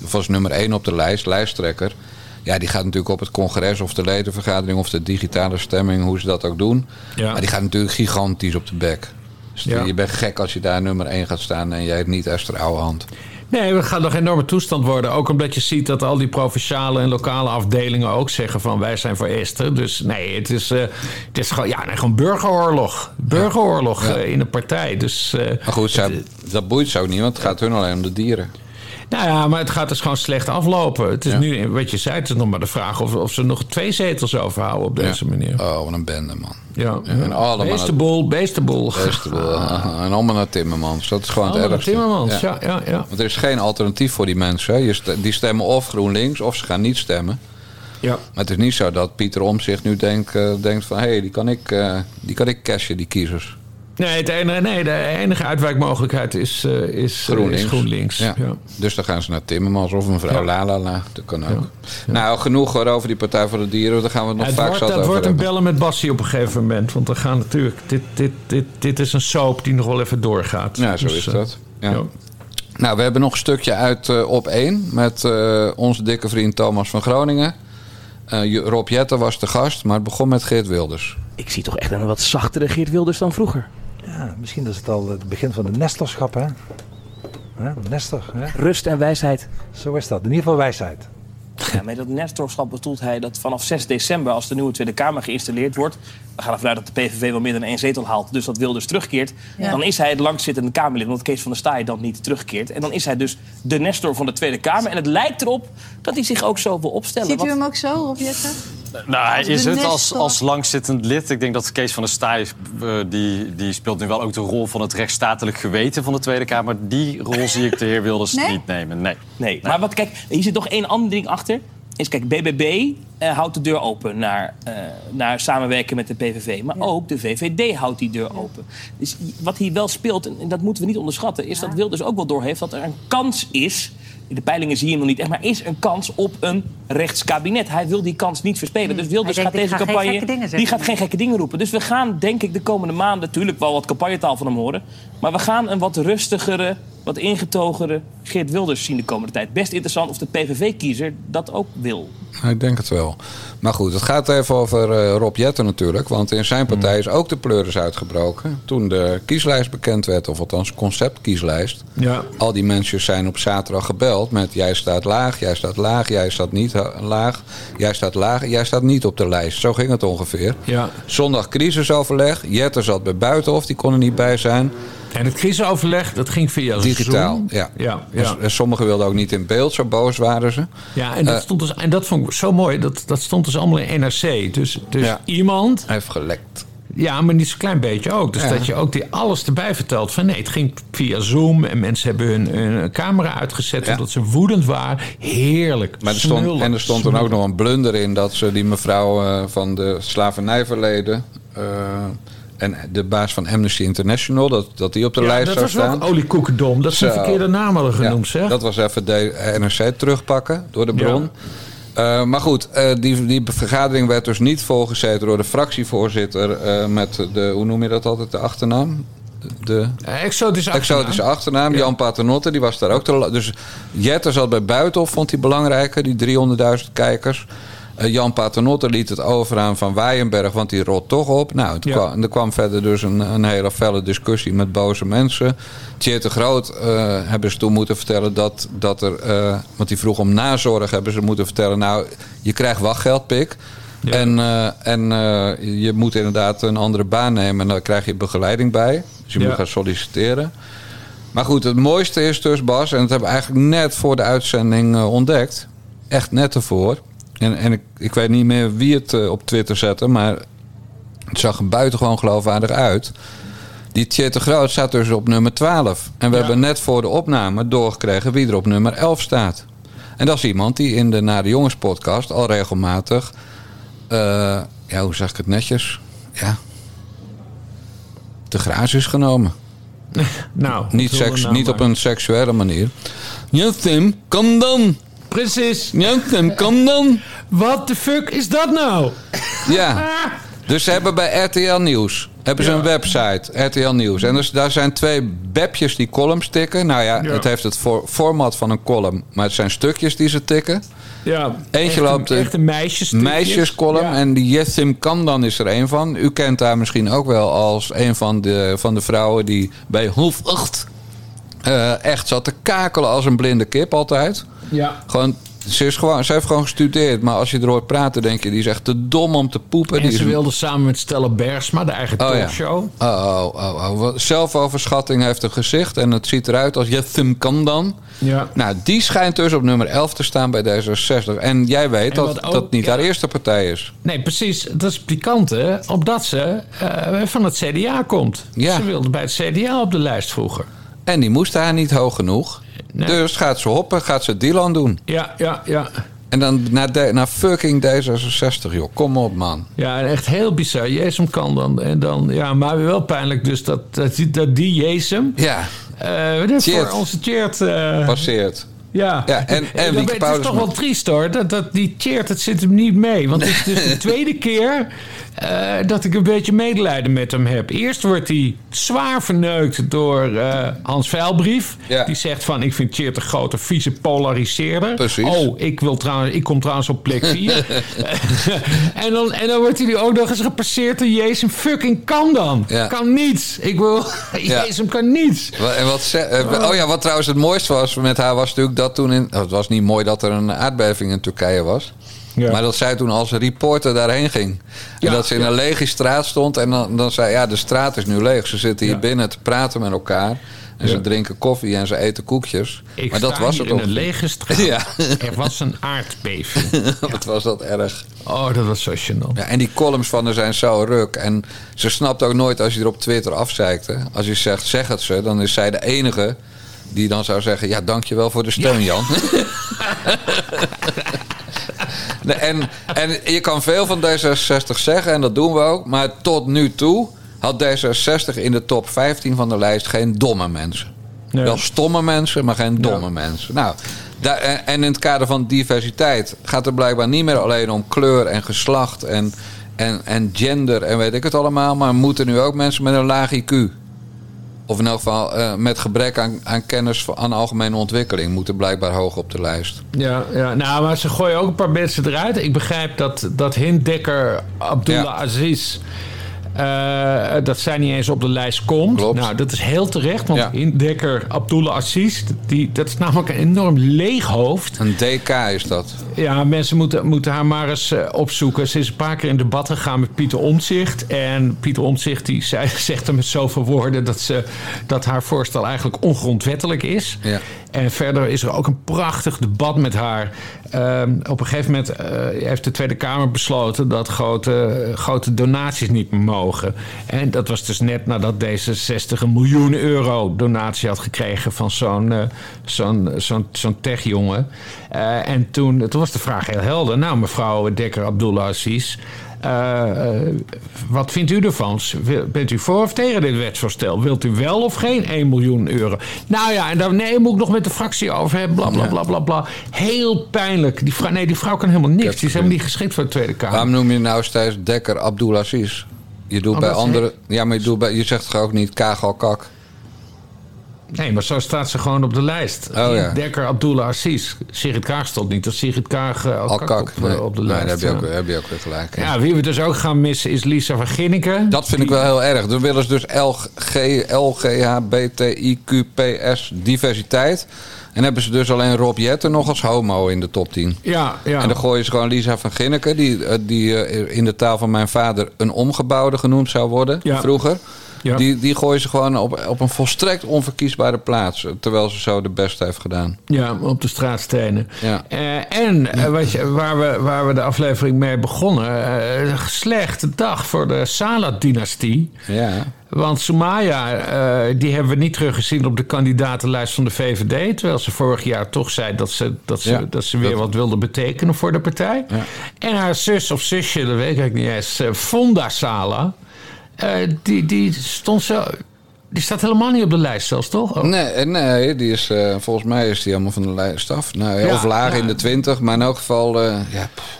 [SPEAKER 2] Dat was nummer één op de lijst, lijsttrekker. Ja, die gaat natuurlijk op het congres of de ledenvergadering of de digitale stemming, hoe ze dat ook doen.
[SPEAKER 3] Ja.
[SPEAKER 2] Maar die gaat natuurlijk gigantisch op de bek. Dus
[SPEAKER 3] Ja.
[SPEAKER 2] je bent gek als je daar nummer 1 gaat staan en jij het niet Esther Ouwehand.
[SPEAKER 3] Nee, het gaat nog een enorme toestand worden. Ook omdat je ziet dat al die provinciale en lokale afdelingen ook zeggen van wij zijn voor Esther. Dus nee, het is, eh, het is gewoon, ja, nee, gewoon burgeroorlog. Burgeroorlog
[SPEAKER 2] Ja.
[SPEAKER 3] eh, in de partij. Dus, eh,
[SPEAKER 2] Maar goed, zij- dat boeit ze ook niet, want het gaat hun alleen om de dieren.
[SPEAKER 3] Nou ja, maar het gaat dus gewoon slecht aflopen. Het is
[SPEAKER 2] Ja.
[SPEAKER 3] nu, wat je zei, het is nog maar de vraag of, of ze nog twee zetels overhouden op deze
[SPEAKER 2] Ja.
[SPEAKER 3] manier.
[SPEAKER 2] Oh, wat een bende, man.
[SPEAKER 3] Ja,
[SPEAKER 2] en allemaal-
[SPEAKER 3] Beestenboel, beestenboel.
[SPEAKER 2] Beste wel. En allemaal naar Timmermans. Dat is gewoon het
[SPEAKER 3] Allemaal
[SPEAKER 2] ergste.
[SPEAKER 3] Timmermans, ja, ja, ja.
[SPEAKER 2] Want er is geen alternatief voor die mensen. Je st- die stemmen of GroenLinks of ze gaan niet stemmen.
[SPEAKER 3] ja.
[SPEAKER 2] Maar het is niet zo dat Pieter Omtzigt nu denkt, eh, denkt van... hé, hey, die kan ik, eh, die kan ik cashen, die kiezers.
[SPEAKER 3] Nee, het enige, nee, de enige uitwijkmogelijkheid is, eh, is, eh,
[SPEAKER 2] GroenLinks.
[SPEAKER 3] is GroenLinks.
[SPEAKER 2] Ja.
[SPEAKER 3] Ja.
[SPEAKER 2] Dus dan gaan ze naar Timmermans of mevrouw
[SPEAKER 3] Ja.
[SPEAKER 2] Lalala. Dat kan ook. Nou, genoeg hoor over die Partij voor de Dieren. Daar gaan we het nog
[SPEAKER 3] Het
[SPEAKER 2] vaak
[SPEAKER 3] wordt,
[SPEAKER 2] zat
[SPEAKER 3] dat wordt een
[SPEAKER 2] hebben.
[SPEAKER 3] bellen met Bassie op een gegeven moment. Want dan gaan natuurlijk. Dit, dit, dit, dit is een soap die nog wel even doorgaat.
[SPEAKER 2] Ja, zo
[SPEAKER 3] Dus,
[SPEAKER 2] is
[SPEAKER 3] eh,
[SPEAKER 2] dat. Ja.
[SPEAKER 3] ja.
[SPEAKER 2] Nou, we hebben nog een stukje uit op 1 met eh, onze dikke vriend Thomas van Groningen. Eh, Je- Rob Jetten was de gast, maar het begon met Geert Wilders.
[SPEAKER 7] Ik zie toch echt een wat zachtere Geert Wilders dan vroeger.
[SPEAKER 8] Ja, misschien is het al het begin van de nestorschap, hè? Hè, Nestor, hè?
[SPEAKER 7] Rust en wijsheid.
[SPEAKER 8] Zo is dat. In ieder geval wijsheid.
[SPEAKER 7] Ja, met dat nestorschap bedoelt hij dat vanaf 6 december, als de nieuwe Tweede Kamer geïnstalleerd wordt. We gaan ervan uit dat de PVV wel meer dan één zetel haalt, dus dat Wilders terugkeert.
[SPEAKER 5] Ja.
[SPEAKER 7] Dan is hij het langstzittende Kamerlid, omdat Kees van der Staaij dan niet terugkeert. En dan is hij dus de Nestor van de Tweede Kamer. En het lijkt erop dat hij zich ook zo wil opstellen.
[SPEAKER 9] Ziet u hem ook zo, Rob Jetten?
[SPEAKER 10] Nou, hij is het als, als langzittend lid. Ik denk dat Kees van der Staaij, eh, die, die speelt nu wel ook de rol van het rechtsstatelijk geweten van de Tweede Kamer. Die rol zie ik de heer Wilders
[SPEAKER 9] Nee?
[SPEAKER 10] niet nemen. Nee.
[SPEAKER 7] Nee, maar wat, kijk, hier zit nog één ander ding achter. Is, kijk, BBB eh, houdt de deur open naar, eh, naar samenwerken met de PVV. Maar ook de VVD houdt die deur open. Dus wat hier wel speelt, en dat moeten we niet onderschatten... is dat Wilders ook wel doorheeft dat er een kans is... in de peilingen zie je hem nog niet echt... maar is een kans op een rechtskabinet. Hij wil die kans niet verspelen. Dus Wilders
[SPEAKER 11] Hij
[SPEAKER 7] gaat deze
[SPEAKER 11] ga
[SPEAKER 7] campagne... die gaat geen gekke dingen roepen. Dus we gaan, denk ik, de komende maanden... natuurlijk wel wat campagnetaal van hem horen... maar we gaan een wat rustigere, wat ingetogere Geert Wilders zien de komende tijd. Best interessant of de PVV-kiezer dat ook wil.
[SPEAKER 2] Ik denk het wel. Maar goed, het gaat even over eh, Rob Jetten natuurlijk. Want in zijn partij is ook de pleuris uitgebroken. Toen de kieslijst bekend werd, of althans conceptkieslijst.
[SPEAKER 3] Ja.
[SPEAKER 2] Al die mensen zijn op zaterdag gebeld met... jij staat laag, jij staat laag, jij staat niet ha- laag... jij staat laag, jij staat niet op de lijst. Zo ging het ongeveer.
[SPEAKER 3] Ja.
[SPEAKER 2] Zondag crisisoverleg. Jetten zat bij Buitenhof, die kon er niet bij zijn.
[SPEAKER 3] En het crisisoverleg, dat ging via
[SPEAKER 2] Digitaal,
[SPEAKER 3] Zoom.
[SPEAKER 2] ja.
[SPEAKER 3] Ja, ja.
[SPEAKER 2] Eh, sommigen wilden ook niet in beeld, zo boos waren ze.
[SPEAKER 3] Ja, en dat,
[SPEAKER 2] Eh,
[SPEAKER 3] stond dus, en dat vond ik zo mooi. Dat, dat stond dus allemaal in NRC. Dus, dus
[SPEAKER 2] Ja.
[SPEAKER 3] iemand...
[SPEAKER 2] Hij heeft gelekt.
[SPEAKER 3] Ja, maar niet zo'n klein beetje ook. Dus
[SPEAKER 2] Ja.
[SPEAKER 3] dat je ook die alles erbij vertelt. Van nee, het ging via Zoom. En mensen hebben hun, hun camera uitgezet
[SPEAKER 2] Ja.
[SPEAKER 3] omdat ze woedend waren. Heerlijk.
[SPEAKER 2] Maar er stond, en er stond dan ook nog een blunder in dat ze die mevrouw eh, van de slavernijverleden. eh, en de baas van Amnesty International, dat, dat die op de
[SPEAKER 3] Ja,
[SPEAKER 2] lijst
[SPEAKER 3] dat
[SPEAKER 2] zou
[SPEAKER 3] was wel
[SPEAKER 2] staan.
[SPEAKER 3] oliekoekendom. Dat ze verkeerde naam hadden genoemd,
[SPEAKER 2] Ja,
[SPEAKER 3] zeg.
[SPEAKER 2] Dat was even de NRC terugpakken door de bron. Eh, maar goed, eh, die, die vergadering werd dus niet volgezeten door de fractievoorzitter eh, met de, hoe noem je dat altijd, de achternaam? De,
[SPEAKER 3] Exotische achternaam.
[SPEAKER 2] Exotische achternaam, Jan Paternotte, die was daar ook te Dus Jetter zat bij Buitenhof, vond hij belangrijker, die 300.000 kijkers. Eh, Jan Paternotte liet het over aan Van Weijenberg, want die rot toch op. Nou,
[SPEAKER 3] Ja.
[SPEAKER 2] kwam, er kwam verder dus een, een hele felle discussie met boze mensen. Tjeerd de Groot eh, hebben ze toen moeten vertellen dat, dat er... eh, want die vroeg om nazorg, hebben ze moeten vertellen... nou, je krijgt wachtgeld, pik.
[SPEAKER 3] Ja.
[SPEAKER 2] En, en je moet inderdaad een andere baan nemen en daar krijg je begeleiding bij. Dus je
[SPEAKER 3] Ja.
[SPEAKER 2] moet gaan solliciteren. Maar goed, het mooiste is dus, Bas, en dat hebben we eigenlijk net voor de uitzending ontdekt. Echt net ervoor. En, en ik, ik weet niet meer wie het eh, op Twitter zette, maar het zag er buitengewoon geloofwaardig uit. Die Tjeerd de Groot staat dus op nummer 12. En we
[SPEAKER 3] Ja.
[SPEAKER 2] hebben net voor de opname doorgekregen wie er op nummer 11 staat. En dat is iemand die in de Naar de Jongens podcast al regelmatig... eh, ja, hoe zeg ik het netjes? Ja. Te graas is genomen.
[SPEAKER 3] Nou,
[SPEAKER 2] Niet, seks,
[SPEAKER 3] nou
[SPEAKER 2] niet op een seksuele manier. Ja, Tim, kom dan.
[SPEAKER 3] Precies.
[SPEAKER 2] Ja, kom dan.
[SPEAKER 3] Wat de fuck is dat nou?
[SPEAKER 2] Ja. Dus ze hebben bij RTL Nieuws hebben ze een website, RTL Nieuws. En dus, daar zijn twee bepjes die columns tikken. Nou ja,
[SPEAKER 3] Ja.
[SPEAKER 2] het heeft het voor, format van een column, maar het zijn stukjes die ze tikken.
[SPEAKER 3] Ja,
[SPEAKER 2] Eentje
[SPEAKER 3] echt
[SPEAKER 2] loopt
[SPEAKER 3] een, echt een meisjes
[SPEAKER 2] Meisjescolumn
[SPEAKER 3] Ja.
[SPEAKER 2] en die Jessim Kandan is er een van. U kent haar misschien ook wel als een van de, van de vrouwen die bij Hof 8 eh, echt zat te kakelen als een blinde kip altijd.
[SPEAKER 3] Ja.
[SPEAKER 2] Gewoon, ze, is gewoon, ze heeft gewoon gestudeerd, maar als je er hoort praten, denk je, die is echt te dom om te poepen.
[SPEAKER 3] En
[SPEAKER 2] die
[SPEAKER 3] ze
[SPEAKER 2] is
[SPEAKER 3] wilde samen met Stella Bergsma, de eigen
[SPEAKER 2] Oh
[SPEAKER 3] talkshow.
[SPEAKER 2] Oh, oh, oh, oh. Zelfoverschatting heeft een gezicht en het ziet eruit als Jessim Kandan.
[SPEAKER 3] Ja.
[SPEAKER 2] Nou, die schijnt dus op nummer 11 te staan bij D66. En jij weet
[SPEAKER 3] En
[SPEAKER 2] dat
[SPEAKER 3] ook-
[SPEAKER 2] dat niet
[SPEAKER 3] ja.
[SPEAKER 2] haar eerste partij is.
[SPEAKER 3] Nee, precies. Dat is pikant, hè? Omdat ze eh, van het CDA komt.
[SPEAKER 2] Ja.
[SPEAKER 3] Ze wilde bij het CDA op de lijst vroeger.
[SPEAKER 2] En die moest daar niet hoog genoeg.
[SPEAKER 3] Nee.
[SPEAKER 2] Dus gaat ze hoppen, gaat ze Dylan doen.
[SPEAKER 3] Ja, ja, ja.
[SPEAKER 2] En dan naar, de, naar fucking D66, joh. Kom op, man.
[SPEAKER 3] Ja, en echt heel bizar. Jesem kan dan. En dan ja, maar wel pijnlijk dus dat, dat, die- dat die Jesem...
[SPEAKER 2] Ja,
[SPEAKER 3] eh
[SPEAKER 2] Tjeerd.
[SPEAKER 3] voor onze Tjeerd... eh,
[SPEAKER 2] passeert.
[SPEAKER 3] ja.
[SPEAKER 2] Ja, en- en Wieke
[SPEAKER 3] Het is toch wel triest hoor. Dat, dat die Tjeerd, het zit hem niet mee. Want het is dus de tweede keer eh, dat ik een beetje medelijden met hem heb. Eerst wordt hij zwaar verneukt door eh, Hans Veilbrief.
[SPEAKER 2] Ja.
[SPEAKER 3] Die zegt van, ik vind Tjeerd een grote vieze polariseerder.
[SPEAKER 2] Precies.
[SPEAKER 3] Oh, ik, wil trouwens, ik kom trouwens op plek 4. en, dan, en dan wordt hij ook nog eens gepasseerd door Jezus fucking kan dan.
[SPEAKER 2] Ja.
[SPEAKER 3] Kan niets. Ik wil,
[SPEAKER 2] Ja.
[SPEAKER 3] Jezus kan niets.
[SPEAKER 2] En wat eh, oh ja, wat trouwens het mooiste was met haar was natuurlijk dat toen in. oh, Het was niet mooi dat er een aardbeving in Turkije was.
[SPEAKER 3] Ja.
[SPEAKER 2] Maar dat zij toen als reporter daarheen ging. En
[SPEAKER 3] Ja,
[SPEAKER 2] dat ze in
[SPEAKER 3] ja.
[SPEAKER 2] een lege straat stond. En dan, dan zei ja, de straat is nu leeg. Ze zitten hier binnen te praten met elkaar. En ze drinken koffie en ze eten koekjes.
[SPEAKER 3] Ik
[SPEAKER 2] maar dat was het
[SPEAKER 3] in
[SPEAKER 2] ook.
[SPEAKER 3] een lege straat.
[SPEAKER 2] Ja.
[SPEAKER 3] Er was een aardbeving.
[SPEAKER 2] Wat was dat erg.
[SPEAKER 3] Oh, dat was zo gênant.
[SPEAKER 2] Ja, en die columns van haar zijn zo ruk. En ze snapt ook nooit als je er op Twitter afzeikt. hè. Als je zegt, zeg het ze, dan is zij de enige die dan zou zeggen... ja, dankjewel voor de steun, Jan. En, en je kan veel van D66 zeggen, en dat doen we ook. Maar tot nu toe had D66 in de top 15 van de lijst geen domme mensen.
[SPEAKER 3] Nee.
[SPEAKER 2] Wel stomme mensen, maar geen domme mensen. Nou, daar, en en in het kader van diversiteit gaat het blijkbaar niet meer alleen om kleur en geslacht en, en, en gender en weet ik het allemaal. Maar moeten nu ook mensen met een laag IQ. Of in elk geval eh, met gebrek aan, aan kennis van, aan algemene ontwikkeling moeten blijkbaar hoog op de lijst.
[SPEAKER 3] Ja, ja, nou, maar ze gooien ook een paar mensen eruit. Ik begrijp dat, dat Hinddekker Abdullah
[SPEAKER 2] Ja.
[SPEAKER 3] Aziz... eh, dat zij niet eens op de lijst komt.
[SPEAKER 2] Klopt.
[SPEAKER 3] Nou, dat is heel terecht. Want
[SPEAKER 2] Ja.
[SPEAKER 3] Hinddekker Abdullah Aziz... Die, dat is namelijk een enorm leeg hoofd.
[SPEAKER 2] Een DK is dat.
[SPEAKER 3] Ja, mensen moeten, moeten haar maar eens eh, opzoeken. Ze is een paar keer in debat gegaan met Pieter Omtzigt. En Pieter Omtzigt die zei, zegt er met zoveel woorden... Dat, ze, dat haar voorstel eigenlijk ongrondwettelijk is.
[SPEAKER 2] Ja.
[SPEAKER 3] En verder is er ook een prachtig debat met haar. Ehm, op een gegeven moment eh, heeft de Tweede Kamer besloten... dat grote, grote donaties niet meer mogen. En dat was dus net nadat D66 een miljoen euro donatie had gekregen... van zo'n eh, zo'n zo'n techjongen. Eh, en toen, toen was de vraag heel helder. Nou, mevrouw Dekker Abdullah Aziz... eh, wat vindt u ervan? Bent u voor of tegen dit wetsvoorstel? Wilt u wel of geen 1 miljoen euro? Nou ja, en dan nee, moet ik nog met de fractie over hebben. Bla bla bla bla bla. Heel pijnlijk. Die vrouw, nee, die vrouw kan helemaal niks. Die is helemaal niet geschikt voor de Tweede Kamer.
[SPEAKER 2] Waarom noem je nou steeds Dekker Abdulaziz? Je doet bij
[SPEAKER 3] Omdat ze-
[SPEAKER 2] andere. Ja, maar je, doet bij, je zegt toch ook niet Kagal Kak?
[SPEAKER 3] Nee, maar zo staat ze gewoon op de lijst.
[SPEAKER 2] Oh, ja.
[SPEAKER 3] Dekker Abdullah Aziz. Sigrid Kaag stond niet. Dat Sigrid Kaag uh,
[SPEAKER 2] Al Kak.
[SPEAKER 3] op,
[SPEAKER 2] Nee,
[SPEAKER 3] eh, op de
[SPEAKER 2] nee,
[SPEAKER 3] lijst.
[SPEAKER 2] daar heb je, ook,
[SPEAKER 3] ja.
[SPEAKER 2] weer- heb je ook weer gelijk.
[SPEAKER 3] Ja, wie we dus ook gaan missen is Lisa van Ginneken.
[SPEAKER 2] Dat vind ik wel heel erg. Dan willen ze dus LG, LGHBTIQPS diversiteit. En hebben ze dus alleen Rob Jetten nog als homo in de top 10.
[SPEAKER 3] Ja, ja.
[SPEAKER 2] En dan gooien ze gewoon Lisa van Ginneken, die, eh, die eh, in de taal van mijn vader een omgebouwde genoemd zou worden
[SPEAKER 3] Ja.
[SPEAKER 2] vroeger.
[SPEAKER 3] Ja.
[SPEAKER 2] Die, die gooien ze gewoon op, op een volstrekt onverkiesbare plaats. Terwijl ze zo de beste heeft gedaan.
[SPEAKER 3] Ja, op de straatstenen.
[SPEAKER 2] Ja.
[SPEAKER 3] Eh, en eh, wat je, waar, we, waar we de aflevering mee begonnen... eh slechte dag voor de Salat-dynastie.
[SPEAKER 2] Ja.
[SPEAKER 3] Want Soumaya, eh, die hebben we niet teruggezien op de kandidatenlijst van de VVD. Terwijl ze vorig jaar toch zei dat ze, dat ze,
[SPEAKER 2] Ja,
[SPEAKER 3] dat ze weer
[SPEAKER 2] dat-
[SPEAKER 3] wat wilde betekenen voor de partij.
[SPEAKER 2] Ja.
[SPEAKER 3] En haar zus of zusje, dat weet ik niet eens, Fonda Sala... eh, die, die stond zo... Die staat helemaal niet op de lijst zelfs, toch? Oh.
[SPEAKER 2] Nee, eh, nee die is, eh, volgens mij is die helemaal van de lijst af. Nou, ja, of laag
[SPEAKER 3] ja.
[SPEAKER 2] in de 20, maar in elk geval. eh, ja, pff,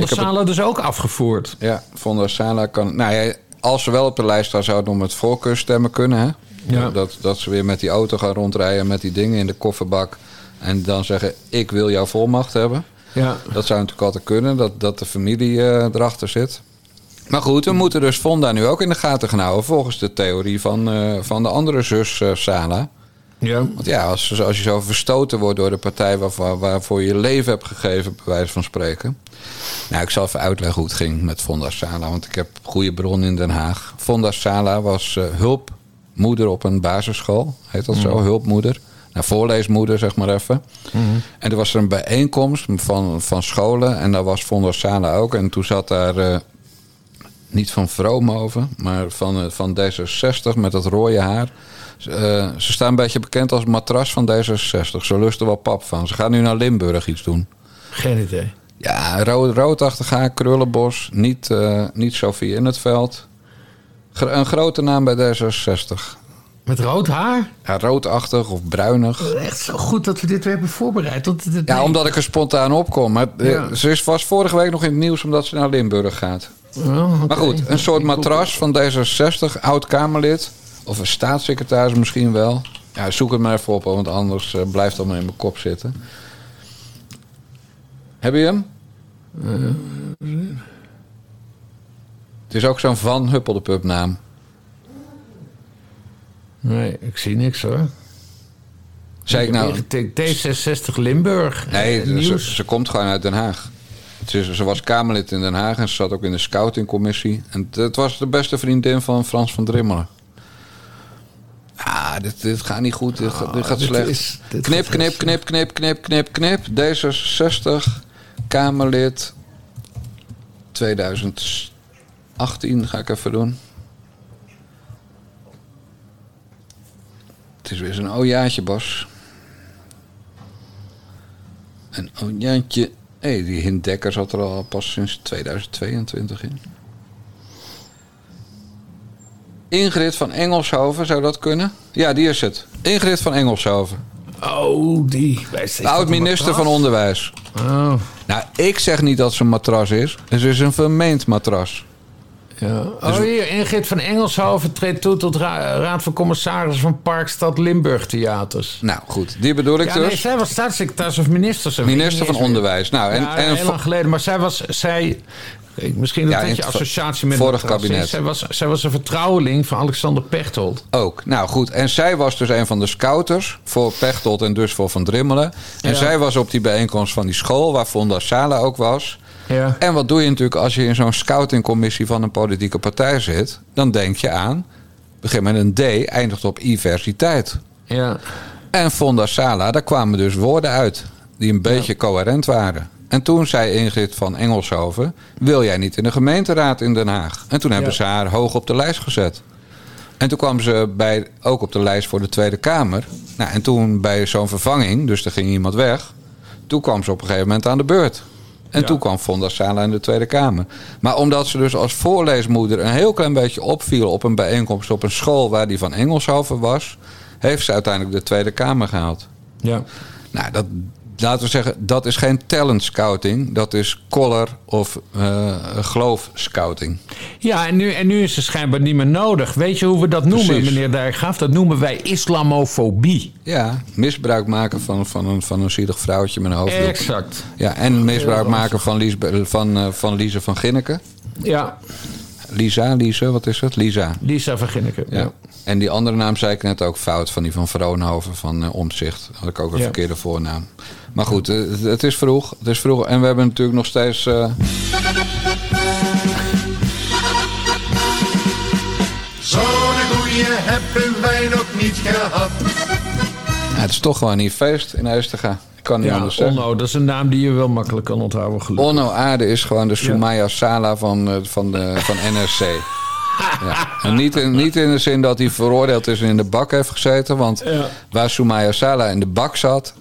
[SPEAKER 2] het-
[SPEAKER 3] Sala dus ook afgevoerd.
[SPEAKER 2] Ja, Fonda Sala kan. Nou ja, als ze wel op de lijst staan, zou het nog met voorkeurstemmen kunnen. Hè?
[SPEAKER 3] Ja.
[SPEAKER 2] Dat, dat ze weer met die auto gaan rondrijden met die dingen in de kofferbak. En dan zeggen: Ik wil jouw volmacht hebben.
[SPEAKER 3] Ja.
[SPEAKER 2] Dat zou natuurlijk altijd kunnen, dat, dat de familie erachter zit. Maar goed, we moeten dus Fonda nu ook in de gaten gaan houden. Volgens de theorie van, eh, van de andere zus eh, Sala.
[SPEAKER 3] Ja.
[SPEAKER 2] Want ja, als, als je zo verstoten wordt door de partij waarvoor, waarvoor je je leven hebt gegeven, bij wijze van spreken. Nou, ik zal even uitleggen hoe het ging met Fonda Sala, want ik heb goede bron in Den Haag. Fonda Sala was eh, hulpmoeder op een basisschool, heet dat zo, hulpmoeder. Nou, voorleesmoeder, zeg maar even. En er was er een bijeenkomst van, van scholen en daar was Fonda Sala ook. En toen zat daar niet van Vroomhoven, maar van, eh, van D66 met dat rode haar. Eh, ze staan een beetje bekend als matras van D66. Ze lusten wel pap van. Ze gaan nu naar Limburg iets doen.
[SPEAKER 3] Geen idee.
[SPEAKER 2] Ja, rood, roodachtig haar, krullenbos. Niet, eh niet Sophie in het veld. Een grote naam bij D66.
[SPEAKER 3] Met rood haar?
[SPEAKER 2] Ja, roodachtig of bruinig.
[SPEAKER 3] Echt zo goed dat we dit weer hebben voorbereid.
[SPEAKER 2] Ja, omdat ik er spontaan op kom. Maar
[SPEAKER 3] Ja.
[SPEAKER 2] ze was vorige week nog in het nieuws omdat ze naar Limburg gaat. Maar goed, een soort matras van D66, oud-Kamerlid. Of een staatssecretaris misschien wel. Ja, zoek het maar even op, want anders eh, blijft het allemaal in mijn kop zitten. Heb je hem? Het is ook zo'n Van Huppeldepup naam.
[SPEAKER 3] Nee, ik zie niks hoor.
[SPEAKER 2] Zei ik nou...
[SPEAKER 3] ingetikt D66 Limburg.
[SPEAKER 2] Nee,
[SPEAKER 3] Eh,
[SPEAKER 2] ze komt gewoon uit Den Haag. Ze was Kamerlid in Den Haag en ze zat ook in de scoutingcommissie. En het, was de beste vriendin van Frans van Drimmelen. Ah, dit, dit gaat niet goed. Dit, gaat- dit gaat
[SPEAKER 3] dit
[SPEAKER 2] slecht.
[SPEAKER 3] is- dit
[SPEAKER 2] knip,
[SPEAKER 3] gaat heel
[SPEAKER 2] knip, knip, knip, knip, knip, knip. D66, Kamerlid 2018 ga ik even doen. Het is weer zo'n ojaatje, Bas. Een ojaatje. Hé, die Hint Dekker zat er al pas sinds 2022 in. Ingrid van Engelshoven, zou dat kunnen? Ja, die is het. Ingrid van Engelshoven.
[SPEAKER 3] Oh, die.
[SPEAKER 2] De oud-minister van Onderwijs.
[SPEAKER 3] Oh,
[SPEAKER 2] Nou, ik zeg niet dat ze een matras is. Het is een vermeend matras.
[SPEAKER 3] Ja. oh hier, Ingrid van Engelshoven treedt toe tot ra- Raad van Commissarissen van Parkstad Limburg Theaters.
[SPEAKER 2] Nou, goed. Die bedoel ik
[SPEAKER 3] Ja,
[SPEAKER 2] dus.
[SPEAKER 3] nee, zij was staatssecretaris of minister.
[SPEAKER 2] Minister van. Onderwijs. Nou, en,
[SPEAKER 3] ja,
[SPEAKER 2] en
[SPEAKER 3] heel lang geleden. Maar zij was... Zij, misschien een
[SPEAKER 2] Ja,
[SPEAKER 3] beetje
[SPEAKER 2] het
[SPEAKER 3] associatie met...
[SPEAKER 2] vorig kabinet.
[SPEAKER 3] Zij was, zij was een vertrouweling van Alexander Pechtold.
[SPEAKER 2] Ook. Nou goed, en zij was dus een van de scouters voor Pechtold en dus voor Van Drimmelen. En
[SPEAKER 3] Ja.
[SPEAKER 2] zij was op die bijeenkomst van die school waar Fonda Sala ook was.
[SPEAKER 3] Ja.
[SPEAKER 2] En wat doe je natuurlijk als je in zo'n scoutingcommissie van een politieke partij zit? Dan denk je aan, begin met een D, eindigt op diversiteit.
[SPEAKER 3] Ja.
[SPEAKER 2] En Fonda Sala, daar kwamen dus woorden uit die een beetje coherent waren. En toen zei Ingrid van Engelshoven: Wil jij niet in de gemeenteraad in Den Haag? En toen hebben
[SPEAKER 3] Ja.
[SPEAKER 2] ze haar hoog op de lijst gezet. En toen kwam ze bij, ook op de lijst voor de Tweede Kamer. Nou, en toen bij zo'n vervanging, dus er ging iemand weg. Toen kwam ze op een gegeven moment aan de beurt. En
[SPEAKER 3] Ja.
[SPEAKER 2] toen kwam Fonda Sala in de Tweede Kamer. Maar omdat ze dus als voorleesmoeder een heel klein beetje opviel op een bijeenkomst op een school waar die van Engelshoven was, heeft ze uiteindelijk de Tweede Kamer gehaald.
[SPEAKER 3] Ja.
[SPEAKER 2] Nou, dat, laten we zeggen, dat is geen talent scouting. Dat is collar of eh geloof scouting.
[SPEAKER 3] Ja, en nu, en nu is het schijnbaar niet meer nodig. Weet je hoe we dat noemen, meneer Dijkgraaf? Dat noemen wij islamofobie.
[SPEAKER 2] Ja, misbruik maken van, van, een, van een zielig vrouwtje met een hoofddoek.
[SPEAKER 3] Exact.
[SPEAKER 2] Ja, en misbruik maken van, Lies, van, eh, van Lise van Ginneken.
[SPEAKER 3] Ja,
[SPEAKER 2] Lisa, Lise, wat is het? Lisa.
[SPEAKER 3] Lisa van Ginneken.
[SPEAKER 2] Ja.
[SPEAKER 3] Ja.
[SPEAKER 2] En die andere naam zei ik net ook fout, van die van Vroonhoven van eh, Omzicht. Had ik ook een
[SPEAKER 3] Ja.
[SPEAKER 2] verkeerde voornaam. Maar goed, eh, het, het is vroeg. Het is vroeg. En we hebben natuurlijk nog steeds. eh,
[SPEAKER 1] Zo'n goeie hebben wij nog niet gehad.
[SPEAKER 2] ja, het is toch gewoon niet feest in Eustega. Ik kan niet
[SPEAKER 3] Ja,
[SPEAKER 2] anders zeggen.
[SPEAKER 3] Onno, dat is een naam die je wel makkelijk kan onthouden. Gelukkig.
[SPEAKER 2] Onno Aarde is gewoon de Sumaya Sala van, eh, van, de, van NRC. Ja. En niet in, niet in de zin dat hij veroordeeld is en in de bak heeft gezeten. Want
[SPEAKER 3] Ja.
[SPEAKER 2] waar Sumaya Sala in de bak zat,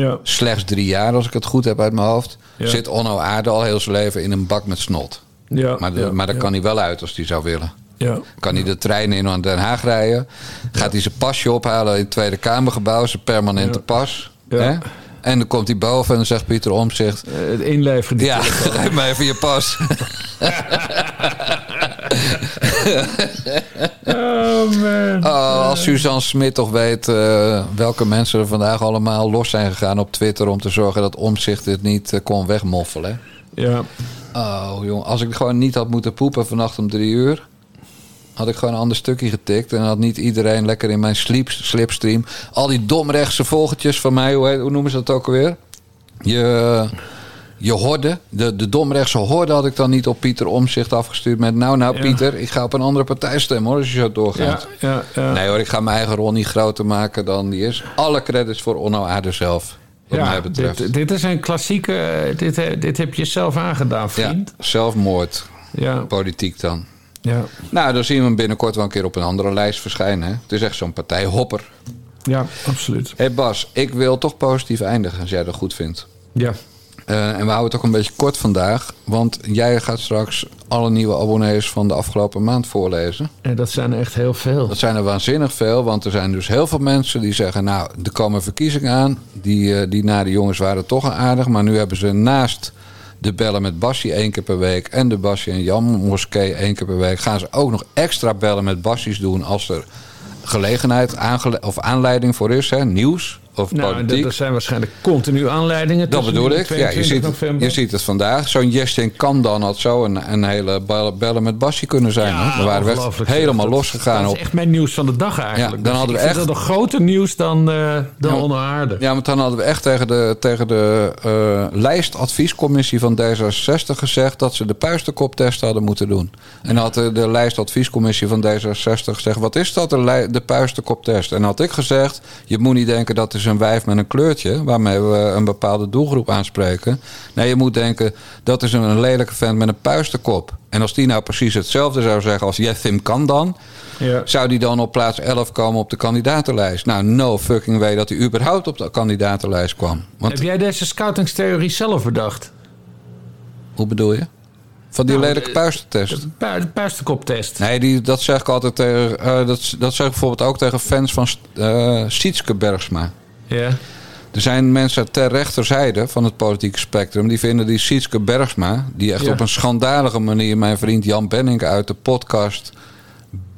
[SPEAKER 3] Ja.
[SPEAKER 2] slechts drie jaar als ik het goed heb uit mijn hoofd...
[SPEAKER 3] Ja.
[SPEAKER 2] zit Onno Aarde al heel zijn leven in een bak met snot.
[SPEAKER 3] Ja,
[SPEAKER 2] Maar, de-
[SPEAKER 3] ja,
[SPEAKER 2] maar daar kan hij wel uit als hij zou willen.
[SPEAKER 3] Ja.
[SPEAKER 2] Kan hij de trein in naar Den Haag rijden? Gaat hij zijn pasje ophalen in het Tweede Kamergebouw, zijn permanente pas? Hè? En dan komt hij boven en dan zegt Pieter Omzicht...
[SPEAKER 3] Eh, Het inleveren.
[SPEAKER 2] Ja, geef me even je pas.
[SPEAKER 3] Oh man.
[SPEAKER 2] Oh, als Suzanne Smit toch weet eh, welke mensen er vandaag allemaal los zijn gegaan op Twitter... om te zorgen dat Omzicht dit niet eh, kon wegmoffelen.
[SPEAKER 3] Ja.
[SPEAKER 2] Oh, jongen, als ik gewoon niet had moeten poepen vannacht om drie uur... had ik gewoon een ander stukje getikt... en had niet iedereen lekker in mijn sleep, slipstream... al die domrechtse volgertjes van mij, hoe, heet- hoe noemen ze dat ook alweer? Je, je horde, de, de domrechtse horde had ik dan niet op Pieter Omzicht afgestuurd... met nou, nou
[SPEAKER 3] Ja.
[SPEAKER 2] Pieter, ik ga op een andere partij stemmen hoor, als je zo doorgaat.
[SPEAKER 3] Ja, ja, ja.
[SPEAKER 2] Nee hoor, ik ga mijn eigen rol niet groter maken dan die is. Alle credits voor Onno Aarde zelf, wat mij betreft.
[SPEAKER 3] Dit, dit is een klassieke. Dit, eh, dit heb je zelf aangedaan,
[SPEAKER 2] ja,
[SPEAKER 3] vriend.
[SPEAKER 2] zelfmoord,
[SPEAKER 3] Ja.
[SPEAKER 2] politiek dan.
[SPEAKER 3] Ja.
[SPEAKER 2] Nou, dan zien we hem binnenkort wel een keer op een andere lijst verschijnen. Hè? Het is echt zo'n partijhopper.
[SPEAKER 3] Ja, absoluut.
[SPEAKER 2] Hé hey Bas, ik wil toch positief eindigen als jij dat goed vindt.
[SPEAKER 3] Ja.
[SPEAKER 2] Eh, en we houden het ook een beetje kort vandaag. Want jij gaat straks alle nieuwe abonnees van de afgelopen maand voorlezen.
[SPEAKER 3] En dat zijn er echt heel veel.
[SPEAKER 2] Dat zijn er waanzinnig veel, want er zijn dus heel veel mensen die zeggen... nou, er komen verkiezingen aan. Die, eh, die nare jongens waren toch aardig, maar nu hebben ze naast de bellen met Bassie één keer per week en de Bassie en Jan moskee één keer per week, gaan ze ook nog extra bellen met Bassies doen als er gelegenheid of aanleiding voor is, hè, nieuws of
[SPEAKER 3] Nou,
[SPEAKER 2] politiek.
[SPEAKER 3] er zijn waarschijnlijk continu aanleidingen.
[SPEAKER 2] Dat bedoel ik. Ja, je,
[SPEAKER 3] 22
[SPEAKER 2] ziet,
[SPEAKER 3] november.
[SPEAKER 2] je ziet het vandaag. Zo'n Jestin kan dan had zo een, een hele bellen, met Bassie kunnen zijn. waren we echt
[SPEAKER 3] Ongelooflijk,
[SPEAKER 2] helemaal losgegaan
[SPEAKER 3] Dat is echt mijn nieuws van de dag eigenlijk.
[SPEAKER 2] Ja, dan
[SPEAKER 3] Dus
[SPEAKER 2] hadden we echt-
[SPEAKER 3] dat nog groter nieuws dan, eh dan
[SPEAKER 2] Ja.
[SPEAKER 3] onder aarde.
[SPEAKER 2] Ja, want dan hadden we echt tegen de, tegen de eh, lijstadviescommissie van D66 gezegd dat ze de puisterkoptest hadden moeten doen. En had de, de lijstadviescommissie van D66 gezegd: wat is dat, de, de puisterkoptest? En had ik gezegd: je moet niet denken dat is een wijf met een kleurtje waarmee we een bepaalde doelgroep aanspreken. Nee, je moet denken dat is een, lelijke vent met een puisterkop. En als die nou precies hetzelfde zou zeggen als Jethim kan dan,
[SPEAKER 3] Ja.
[SPEAKER 2] zou die dan op plaats 11 komen op de kandidatenlijst? Nou, no fucking way dat hij überhaupt op de kandidatenlijst kwam. Want
[SPEAKER 3] Heb jij deze scoutingstheorie zelf bedacht?
[SPEAKER 2] hoe bedoel je? Van die
[SPEAKER 3] Nou,
[SPEAKER 2] lelijke
[SPEAKER 3] eh,
[SPEAKER 2] puistertest?
[SPEAKER 3] De, pu- de puisterkoptest.
[SPEAKER 2] Nee, die, dat zeg ik altijd tegen. eh, dat, dat zeg ik bijvoorbeeld ook tegen fans van eh Sietske Bergsma.
[SPEAKER 3] Ja.
[SPEAKER 2] Er zijn mensen ter rechterzijde van het politieke spectrum... die vinden die Sietske Bergsma... die echt
[SPEAKER 3] Ja.
[SPEAKER 2] op een schandalige manier... mijn vriend Jan Benning uit de podcast...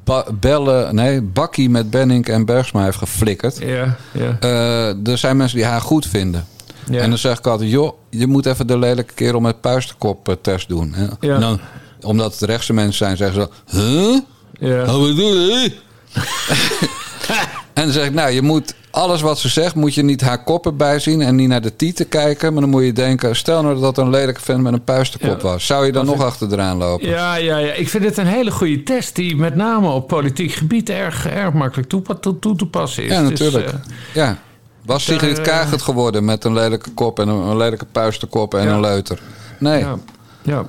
[SPEAKER 2] Ba- bellen, nee, bakkie met Benning en Bergsma heeft geflikkerd.
[SPEAKER 3] Ja, ja.
[SPEAKER 2] Eh, er zijn mensen die haar goed vinden.
[SPEAKER 3] Ja.
[SPEAKER 2] En dan zeg ik altijd... joh, je moet even de lelijke kerel met puisterkop test doen.
[SPEAKER 3] Ja.
[SPEAKER 2] En dan, omdat het rechtse mensen zijn, zeggen ze... Huh?
[SPEAKER 3] ja.
[SPEAKER 2] Wat bedoel je? en dan zeg ik, nou, je moet alles wat ze zegt, moet je niet haar koppen bijzien en niet naar de tieten kijken. Maar dan moet je denken, stel nou dat dat een lelijke vent met een puisterkop
[SPEAKER 3] Ja.
[SPEAKER 2] was. Zou je dan nog achteraan lopen?
[SPEAKER 3] Ja, ja, ja, ik vind het een hele goede test die met name op politiek gebied erg, erg makkelijk toe, toe, toe te passen is.
[SPEAKER 2] Ja,
[SPEAKER 3] Dus,
[SPEAKER 2] natuurlijk.
[SPEAKER 3] eh,
[SPEAKER 2] ja. Was Sigrid
[SPEAKER 3] eh,
[SPEAKER 2] Kaag het geworden met een lelijke kop en een, een lelijke puisterkop en
[SPEAKER 3] Ja.
[SPEAKER 2] een leuter? Nee.
[SPEAKER 3] ja, ja.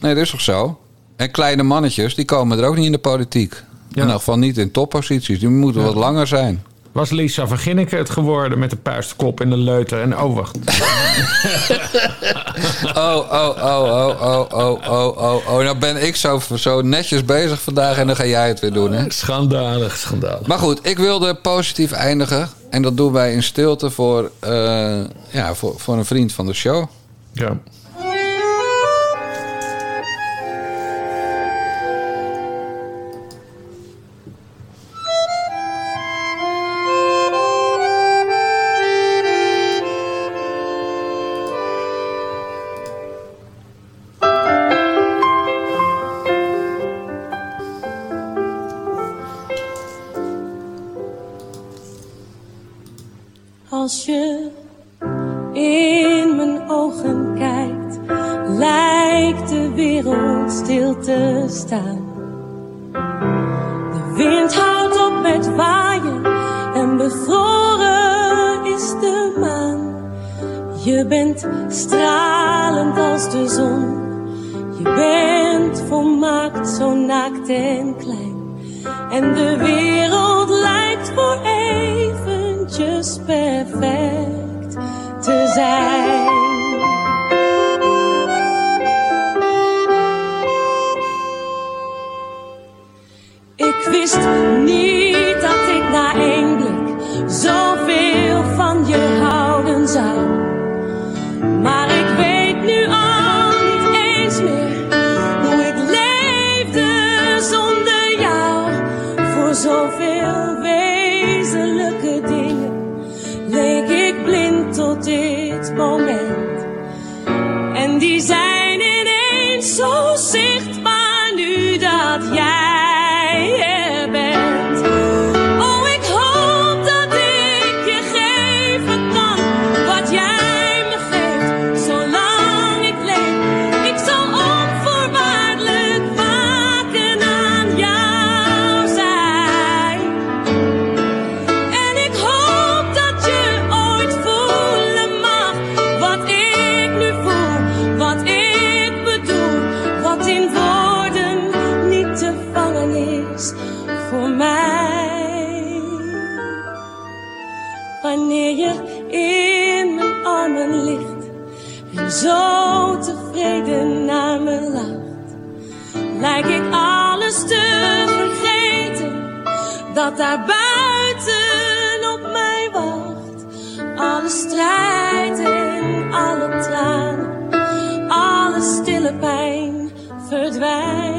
[SPEAKER 2] nee, dat is toch zo? En kleine mannetjes, die komen er ook niet in de politiek. In ieder geval niet in topposities. Die moeten wat langer zijn.
[SPEAKER 3] Was Lisa van Ginneke het geworden met een puisterkop en een leuter? En oh, wacht.
[SPEAKER 2] Oh, oh, oh, oh, oh, oh, oh, oh, oh. Nou ben ik zo, zo netjes bezig vandaag en dan ga jij het weer doen, hè?
[SPEAKER 3] Schandalig, schandalig.
[SPEAKER 2] Maar goed, ik wilde positief eindigen. En dat doen wij in stilte voor, eh, ja, voor, voor een vriend van de show.
[SPEAKER 3] Ja.
[SPEAKER 9] De wind houdt op met waaien en bevroren is de maan. Je bent stralend als de zon, je bent volmaakt zo naakt en klein. En de wereld lijkt voor eventjes perfect te zijn. Wist niet dat ik na één blik zoveel van je houden zou. Maar ik weet nu al niet eens meer hoe ik leefde zonder jou. Voor zoveel wezenlijke dingen leek ik blind tot dit moment. Dat daar buiten op mij wacht. Alle strijd en alle tranen, alle pijn verdwijnt.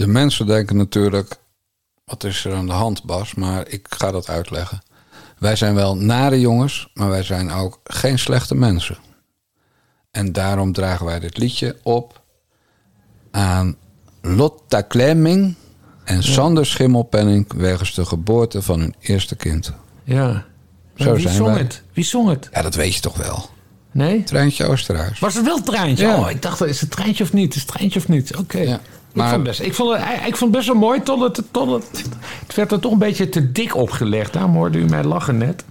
[SPEAKER 9] De
[SPEAKER 2] mensen denken natuurlijk, wat is er aan de hand Bas? Maar ik ga dat uitleggen. Wij zijn wel nare jongens, maar wij zijn ook geen slechte mensen. En daarom dragen wij dit liedje op aan Lotta Klemming en Sander Schimmelpenning wegens de geboorte van hun eerste kind.
[SPEAKER 3] Ja.
[SPEAKER 2] Zo
[SPEAKER 3] wie
[SPEAKER 2] zijn
[SPEAKER 3] zong
[SPEAKER 2] wij.
[SPEAKER 3] het? Wie zong het?
[SPEAKER 2] Ja, dat weet je toch wel.
[SPEAKER 3] Nee?
[SPEAKER 2] Treintje Oosterhuis.
[SPEAKER 3] Was het wel treintje?
[SPEAKER 2] Ja.
[SPEAKER 3] Oh, ik dacht, is het treintje of niet? Is het treintje of niet? Oké.
[SPEAKER 2] Ja,
[SPEAKER 3] Ik,
[SPEAKER 2] maar-
[SPEAKER 3] vond best, ik, vond het, ik vond het best wel mooi tot het, tot het... Het werd er toch een beetje te dik opgelegd. Daarom hoorde u mij lachen net.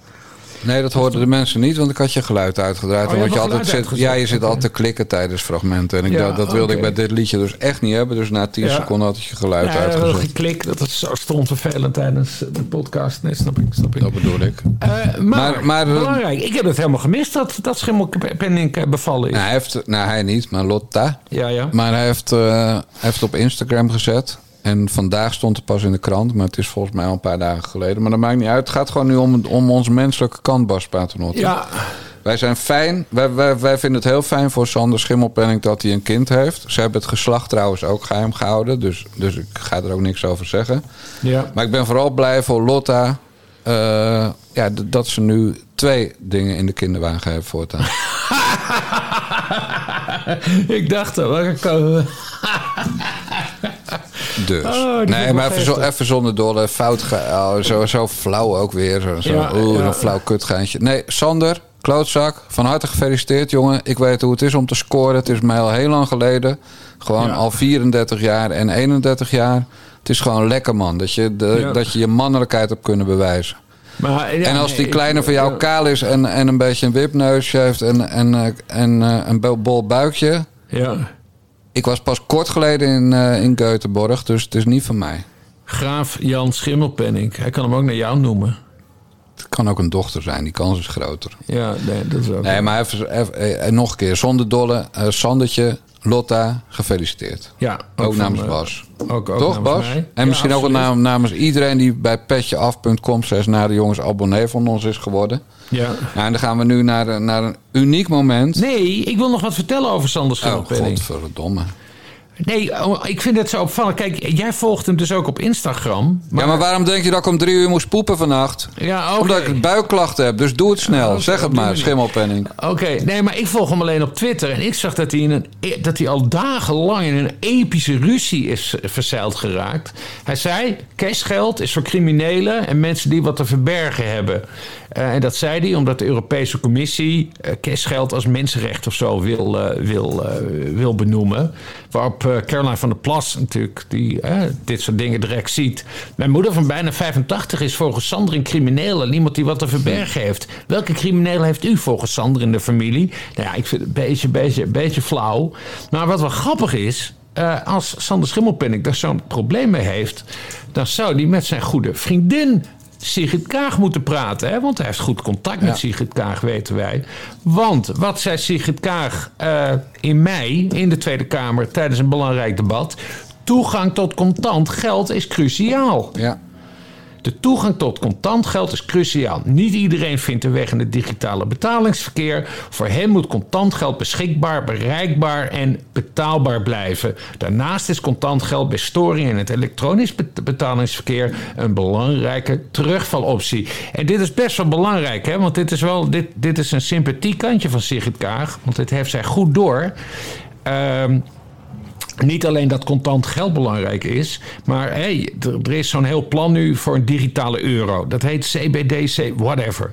[SPEAKER 2] Nee, dat hoorden de mensen niet, want ik had je geluid uitgedraaid.
[SPEAKER 3] Oh, je
[SPEAKER 2] want je
[SPEAKER 3] hebt
[SPEAKER 2] altijd zit, ja, je zit altijd te klikken tijdens fragmenten. En ik
[SPEAKER 3] Ja,
[SPEAKER 2] dacht, dat wilde ik bij dit liedje dus echt niet hebben. Dus na 10
[SPEAKER 3] Ja.
[SPEAKER 2] seconden had ik je geluid
[SPEAKER 3] Ja,
[SPEAKER 2] uitgezet.
[SPEAKER 3] geklik, dat is zo stond vervelend tijdens de podcast. Nee, snap ik, snap ik.
[SPEAKER 2] Dat bedoel ik.
[SPEAKER 3] Eh, maar,
[SPEAKER 2] Maar- maar-
[SPEAKER 3] belangrijk, ik heb het helemaal gemist dat, dat Schimmelpenning eh, bevallen is.
[SPEAKER 2] Nou, hij heeft, nou, hij niet, maar Lotta.
[SPEAKER 3] Ja, ja.
[SPEAKER 2] Maar hij heeft, eh, hij heeft het op Instagram gezet. En vandaag stond het pas in de krant. Maar het is volgens mij al een paar dagen geleden. Maar dat maakt niet uit. Het gaat gewoon nu om, om onze menselijke kant, Bas Paternotte.
[SPEAKER 3] Ja,
[SPEAKER 2] Wij zijn fijn. Wij, wij, wij vinden het heel fijn voor Sander Schimmelpenning dat hij een kind heeft. Ze hebben het geslacht trouwens ook geheim gehouden. Dus, dus ik ga er ook niks over zeggen.
[SPEAKER 3] ja.
[SPEAKER 2] Maar ik ben vooral blij voor Lotta. eh, ja, dat ze nu twee dingen in de kinderwagen heeft voortaan.
[SPEAKER 3] ik dacht komen
[SPEAKER 2] Dus.
[SPEAKER 3] Oh,
[SPEAKER 2] nee, maar even, zo, even zonder dolle fout. Oh, zo, zo flauw ook weer. Zo, zo,
[SPEAKER 3] Ja,
[SPEAKER 2] oeh,
[SPEAKER 3] ja.
[SPEAKER 2] flauw kutgeintje. Nee, Sander, klootzak. Van harte gefeliciteerd, jongen. Ik weet hoe het is om te scoren. Het is mij al heel lang geleden. Gewoon
[SPEAKER 3] Ja.
[SPEAKER 2] al 34 jaar en 31 jaar. Het is gewoon lekker, man. Dat je de, dat je, je mannelijkheid hebt kunnen bewijzen.
[SPEAKER 3] Maar, ja,
[SPEAKER 2] en als die kleine van jou kaal is en, en een beetje een wipneusje heeft en, en, eh, en eh, een bol- bol buikje.
[SPEAKER 3] Ja.
[SPEAKER 2] Ik was pas kort geleden in, eh in Göteborg, dus het is niet van mij.
[SPEAKER 3] Graaf Jan Schimmelpenning. Hij kan hem ook naar jou noemen.
[SPEAKER 2] Het kan ook een dochter zijn, die kans is groter.
[SPEAKER 3] Ja, nee, dat is ook.
[SPEAKER 2] Nee, maar even, even- en nog een keer, zonder dolle, eh, Sandertje, Lotta, gefeliciteerd.
[SPEAKER 3] ja,
[SPEAKER 2] Ook, namens Bas.
[SPEAKER 3] Ook, ook
[SPEAKER 2] Toch,
[SPEAKER 3] namens
[SPEAKER 2] Bas?
[SPEAKER 3] mij.
[SPEAKER 2] En
[SPEAKER 3] Ja,
[SPEAKER 2] misschien ook
[SPEAKER 3] absoluut.
[SPEAKER 2] namens iedereen die bij petjeaf.com slash naar de jongens abonnee van ons is geworden.
[SPEAKER 3] Ja.
[SPEAKER 2] En dan gaan we nu naar, een- naar een uniek moment.
[SPEAKER 3] Nee, ik wil nog wat vertellen over Sander
[SPEAKER 2] oh,
[SPEAKER 3] Schimmelpenning.
[SPEAKER 2] godverdomme.
[SPEAKER 3] nee, oh, ik vind het zo opvallend. Kijk, jij volgt hem dus ook op Instagram.
[SPEAKER 2] Ja, maar waarom denk je dat ik om drie uur moest poepen vannacht?
[SPEAKER 3] Ja.
[SPEAKER 2] Omdat ik buikklachten heb, dus doe het snel.
[SPEAKER 3] Oké,
[SPEAKER 2] zeg het maar, schimmelpenning.
[SPEAKER 3] Oké, nee, maar ik volg hem alleen op Twitter. En ik zag dat hij, in een, e- dat hij al dagenlang in een epische ruzie is eh, verzeild geraakt. Hij zei, cashgeld is voor criminelen en mensen die wat te verbergen hebben. Eh, en dat zei hij omdat de Europese Commissie eh, cashgeld als mensenrecht of zo wil, eh, wil, wil benoemen. Waarop Caroline van der Plas natuurlijk, die dit soort dingen direct ziet. Mijn moeder van bijna 85 is volgens Sander een crimineel en iemand die wat te verbergen heeft. Welke crimineel heeft u volgens Sander in de familie? Nou ja, ik vind het een beetje, beetje, beetje flauw. Maar wat wel grappig is, als Sander Schimmelpenning daar zo'n probleem mee heeft, dan zou hij met zijn goede vriendin Sigrid Kaag moeten praten. Hè? Want hij heeft goed contact met
[SPEAKER 2] Ja.
[SPEAKER 3] Sigrid Kaag, weten wij. Want wat zei Sigrid Kaag eh, in mei in de Tweede Kamer tijdens een belangrijk debat? Toegang tot contant geld is cruciaal.
[SPEAKER 2] Ja.
[SPEAKER 3] De toegang tot contant geld is cruciaal. Niet iedereen vindt een weg in het digitale betalingsverkeer. Voor hen moet contant geld beschikbaar, bereikbaar en betaalbaar blijven. Daarnaast is contant geld bij storing in het elektronisch bet- betalingsverkeer een belangrijke terugvaloptie. En dit is best wel belangrijk, hè? want dit is, wel, dit, dit is een sympathiek kantje van Sigrid Kaag. Want dit heeft zij goed door. Ehm niet alleen dat contant geld belangrijk is, maar hey, er, is zo'n heel plan nu voor een digitale euro. Dat heet CBDC, whatever.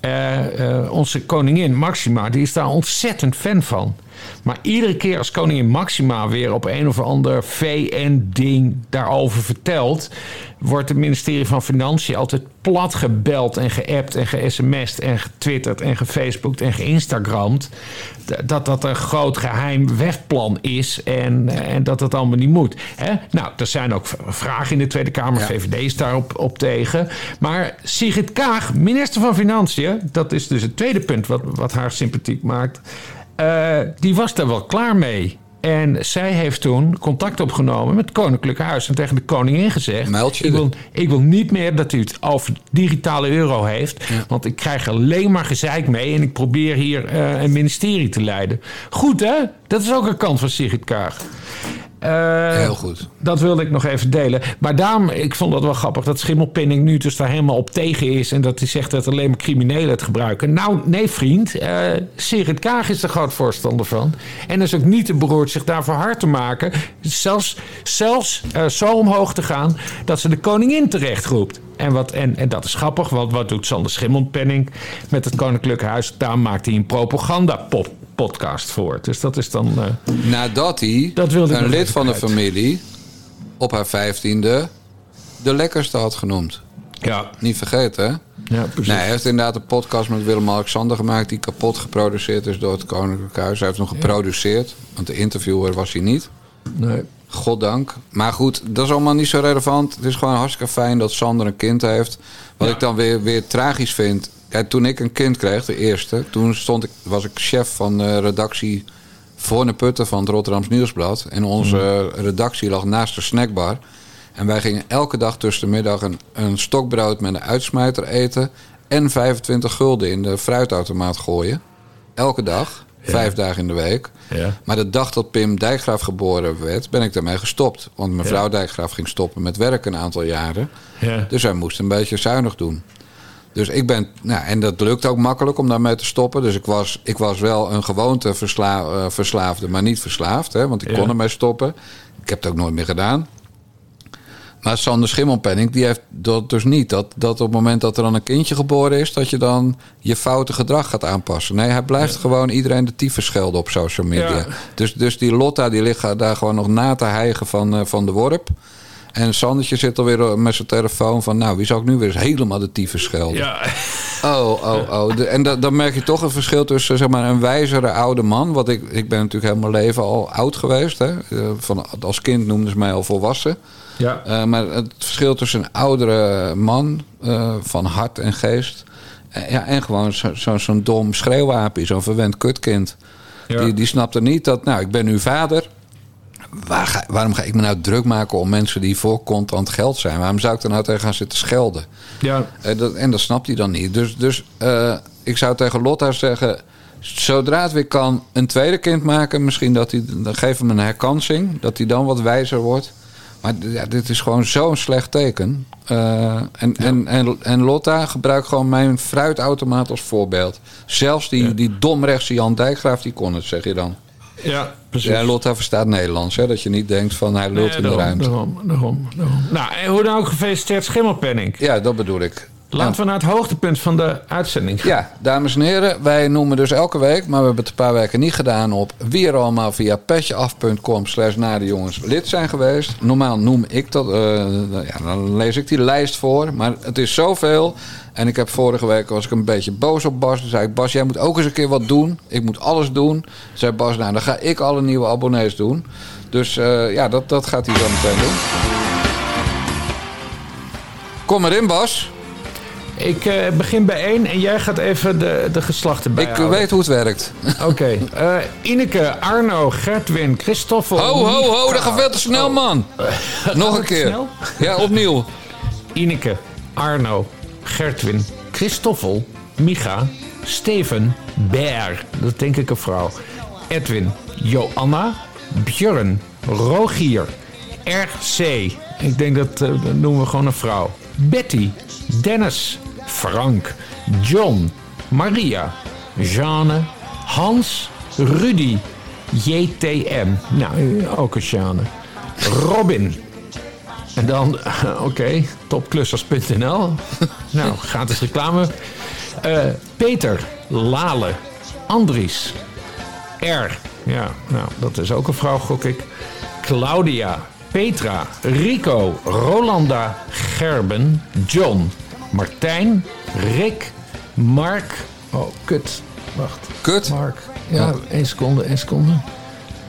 [SPEAKER 3] Eh, eh, onze koningin Maxima, die is daar ontzettend fan van. Maar iedere keer als koningin Maxima weer op een of ander VN-ding daarover vertelt, wordt het ministerie van Financiën altijd plat gebeld en geappt en ge-sms'd en getwitterd en gefaceboekt en geïnstagramd. Dat dat een groot geheim wegplan is en, en dat dat allemaal niet moet. Hè? Nou, er zijn ook vragen in de Tweede Kamer. VVD is daarop op tegen. Maar Sigrid Kaag, minister van Financiën, dat is dus het tweede punt wat, wat haar sympathiek maakt. Eh, die was daar wel klaar mee. En zij heeft toen contact opgenomen met het Koninklijk Huis en tegen de koningin gezegd: ik wil, ik wil niet meer dat u het over digitale euro heeft, want ik krijg alleen maar gezeik mee en ik probeer hier eh, een ministerie te leiden. Goed hè? Dat is ook een kant van Sigrid Kaag.
[SPEAKER 2] Heel goed.
[SPEAKER 3] Dat wilde ik nog even delen. Maar daarom, ik vond dat wel grappig dat Schimmelpenning nu dus daar helemaal op tegen is. En dat hij zegt dat alleen maar criminelen het gebruiken. Nou, nee vriend. eh Sigrid Kaag is er groot voorstander van. En is ook niet te beroerd zich daarvoor hard te maken. Zelfs, zelfs eh, zo omhoog te gaan dat ze de koningin terecht roept. En, wat, en, en dat is grappig, want wat doet Sander Schimmelpenning met het Koninklijk Huis? Daar maakt hij een propaganda-pop podcast voor. Dus dat is dan... eh,
[SPEAKER 2] Nadat hij
[SPEAKER 3] Dat wilde ik
[SPEAKER 2] een lid van de familie op haar vijftiende de lekkerste had genoemd.
[SPEAKER 3] Ja.
[SPEAKER 2] Niet vergeten, hè?
[SPEAKER 3] Ja, precies.
[SPEAKER 2] Nee, hij heeft inderdaad een podcast met Willem-Alexander gemaakt... die kapot geproduceerd is door het Koninklijk Huis. Hij heeft hem geproduceerd, want de interviewer was hij niet.
[SPEAKER 3] Nee.
[SPEAKER 2] Goddank. Maar goed, dat is allemaal niet zo relevant. Het is gewoon hartstikke fijn dat Sander een kind heeft. Wat ik dan weer, weer tragisch vind... Kijk, toen ik een kind kreeg, de eerste... toen stond ik, was ik chef van de redactie... Voorne Putten van het Rotterdams Nieuwsblad. En onze redactie lag naast de snackbar. En wij gingen elke dag tussen de middag een, een stokbrood met een uitsmijter eten. En 25 gulden in de fruitautomaat gooien. Elke dag. Vijf dagen in de week.
[SPEAKER 3] Ja.
[SPEAKER 2] Maar de dag dat Pim Dijkgraaf geboren werd, ben ik daarmee gestopt. Want mevrouw
[SPEAKER 3] Ja.
[SPEAKER 2] Dijkgraaf ging stoppen met werken een aantal jaren.
[SPEAKER 3] Ja.
[SPEAKER 2] Dus wij moesten een beetje zuinig doen. Dus ik ben, nou, en dat lukt ook makkelijk om daarmee te stoppen. Dus ik was, ik was wel een gewoonte versla, eh, verslaafde, maar niet verslaafd. Hè, want ik
[SPEAKER 3] Ja.
[SPEAKER 2] kon ermee stoppen. Ik heb het ook nooit meer gedaan. Maar Sander Schimmelpenning, die heeft dat dus niet. Dat, dat op het moment dat er dan een kindje geboren is... dat je dan je foute gedrag gaat aanpassen. Nee, hij blijft gewoon iedereen de tyfus schelden op social media.
[SPEAKER 3] Ja.
[SPEAKER 2] Dus, dus die Lotta die ligt daar gewoon nog na te hijgen van, eh, van de worp. En Sandertje zit alweer met zijn telefoon van... nou, wie zou ik nu weer eens helemaal de tyfus schelden?
[SPEAKER 3] Ja.
[SPEAKER 2] Oh, oh, oh. De- en da- dan merk je toch een verschil tussen zeg maar, een wijzere oude man. Want ik, ik ben natuurlijk heel mijn leven al oud geweest. Hè? Eh, Van, als kind noemden ze mij al volwassen.
[SPEAKER 3] Ja.
[SPEAKER 2] Eh, maar het verschil tussen een oudere man eh, van hart en geest... eh, ja, en gewoon zo- zo- zo'n dom schreeuwapie, zo'n verwend kutkind...
[SPEAKER 3] Ja.
[SPEAKER 2] Die, die snapt er niet dat, nou, ik ben nu vader... Waar ga, waarom ga ik me nou druk maken om mensen die voor contant geld zijn? Waarom zou ik er nou tegen gaan zitten schelden?
[SPEAKER 3] Ja.
[SPEAKER 2] Eh, dat, en dat snapt hij dan niet. Dus, dus eh, ik zou tegen Lotta zeggen... zodra het weer kan, een tweede kind maken. Misschien dat hij... dan geef hem een herkansing. Dat hij dan wat wijzer wordt. Maar ja, dit is gewoon zo'n slecht teken. Eh, en, en, en, en Lotta gebruikt gewoon mijn fruitautomaat als voorbeeld. Zelfs die, die domrechtse Jan Dijkgraaf, die kon het, zeg je dan.
[SPEAKER 3] Ja, precies.
[SPEAKER 2] Ja, Lotta verstaat Nederlands, hè? Dat je niet denkt van hij lult
[SPEAKER 3] Nee,
[SPEAKER 2] in de ruimte.
[SPEAKER 3] Daarom, daarom, daarom. Nou, en hoe dan ook gefeliciteerd Schimmelpenning.
[SPEAKER 2] Ja, dat bedoel ik.
[SPEAKER 3] Laten we naar het hoogtepunt van de uitzending gaan.
[SPEAKER 2] Ja, dames en heren, wij noemen dus elke week, maar we hebben het een paar weken niet gedaan op wie er allemaal via petjeaf.com slash naar de jongens lid zijn geweest. Normaal noem ik dat, eh, ja, dan lees ik die lijst voor, maar het is zoveel. En ik heb vorige week was ik een beetje boos op Bas. Toen zei ik, Bas, jij moet ook eens een keer wat doen. Ik moet alles doen. Toen zei Bas, nou dan ga ik alle nieuwe abonnees doen. Dus eh, ja, dat, dat gaat hij zo meteen doen. Kom erin, Bas.
[SPEAKER 3] Ik eh, begin bij één en jij gaat even de, de geslachten
[SPEAKER 2] Ik
[SPEAKER 3] bijhouden.
[SPEAKER 2] eh, weet hoe het werkt.
[SPEAKER 3] Oké. eh, Ineke, Arno, Gertwin, Christoffel...
[SPEAKER 2] Ho, ho, ho, dat gaat veel te snel, man. Nog een keer.
[SPEAKER 3] snel?
[SPEAKER 2] Ja, opnieuw.
[SPEAKER 3] Ineke, Arno, Gertwin, Christoffel, Micha, Steven, Ber, dat is denk ik een vrouw, Edwin, Joanna, Björn, Rogier, RC, ik denk dat, dat noemen we gewoon een vrouw, Betty, Dennis, Frank, John, Maria, Jeanne, Hans, Rudy, JTM, nou ook een Jeanne, Robin, en dan, oké, topklussers.nl. nou, gratis reclame. Eh, Peter, Lale, Andries, R, Ja, nou, dat is ook een vrouw, gok ik. Claudia, Petra, Rico, Rolanda, Gerben, John, Martijn, Rick, Mark. Oh, kut. Wacht.
[SPEAKER 2] Kut?
[SPEAKER 3] Mark. Ja, één seconde, één seconde.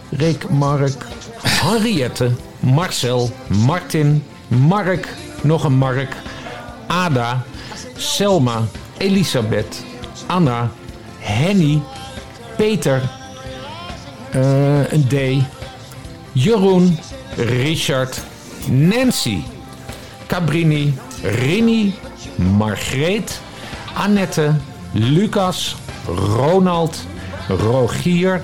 [SPEAKER 3] Rick, Mark, Henriette, Marcel, Martin, Mark, nog een Mark, Ada, Selma, Elisabeth, Anna, Henny, Peter, eh, een D, Jeroen, Richard, Nancy, Cabrini, Rini, Margreet, Annette, Lucas, Ronald, Rogier,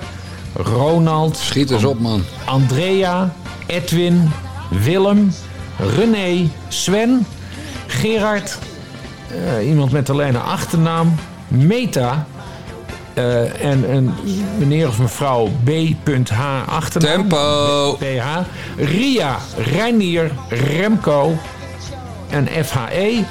[SPEAKER 3] Ronald.
[SPEAKER 2] Schiet eens op, man.
[SPEAKER 3] Andrea, Edwin, Willem, René, Sven, Gerard, eh, iemand met alleen een achternaam, Meta eh, en een meneer of mevrouw B.H. achternaam.
[SPEAKER 2] Tempo.
[SPEAKER 3] PH. Ria, Reinier, Remco en FHE.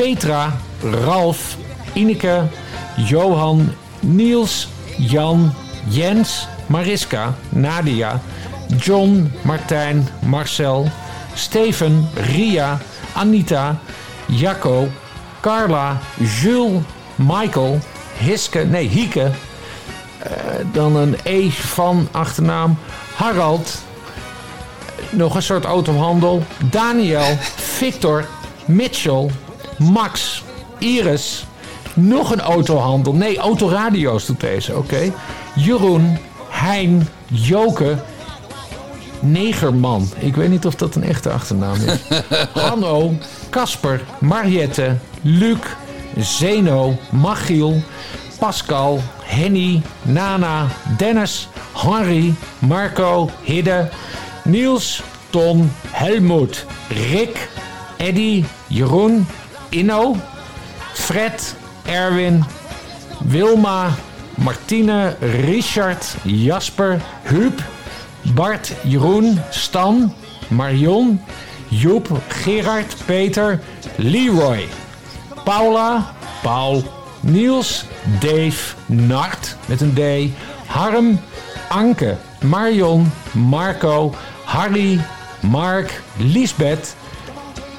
[SPEAKER 3] Petra, Ralf, Ineke, Johan, Niels, Jan, Jens, Mariska, Nadia, John, Martijn, Marcel, Steven, Ria, Anita, Jacco, Carla, Jules, Michael, Hiske, nee, Hieke. Eh, dan een E van achternaam. Harald. Nog een soort autohandel. Daniel, Victor, Mitchell, Max, Iris. Nog een autohandel. Nee, autoradio's doet deze, oké. Jeroen, Hein, Joke, Negerman. Ik weet niet of dat een echte achternaam is. Hanno, Casper, Mariette, Luc, Zeno, Machiel, Pascal, Henny, Nana, Dennis, Henry, Marco, Hidde, Niels, Ton, Helmoet, Rick, Eddy, Jeroen, Inno, Fred, Erwin, Wilma, Martine, Richard, Jasper, Huub, Bart, Jeroen, Stan, Marion, Joep, Gerard, Peter, Leroy, Paula, Paul, Niels, Dave, Nart met een D, Harm, Anke, Marion, Marco, Harry, Mark, Lisbeth,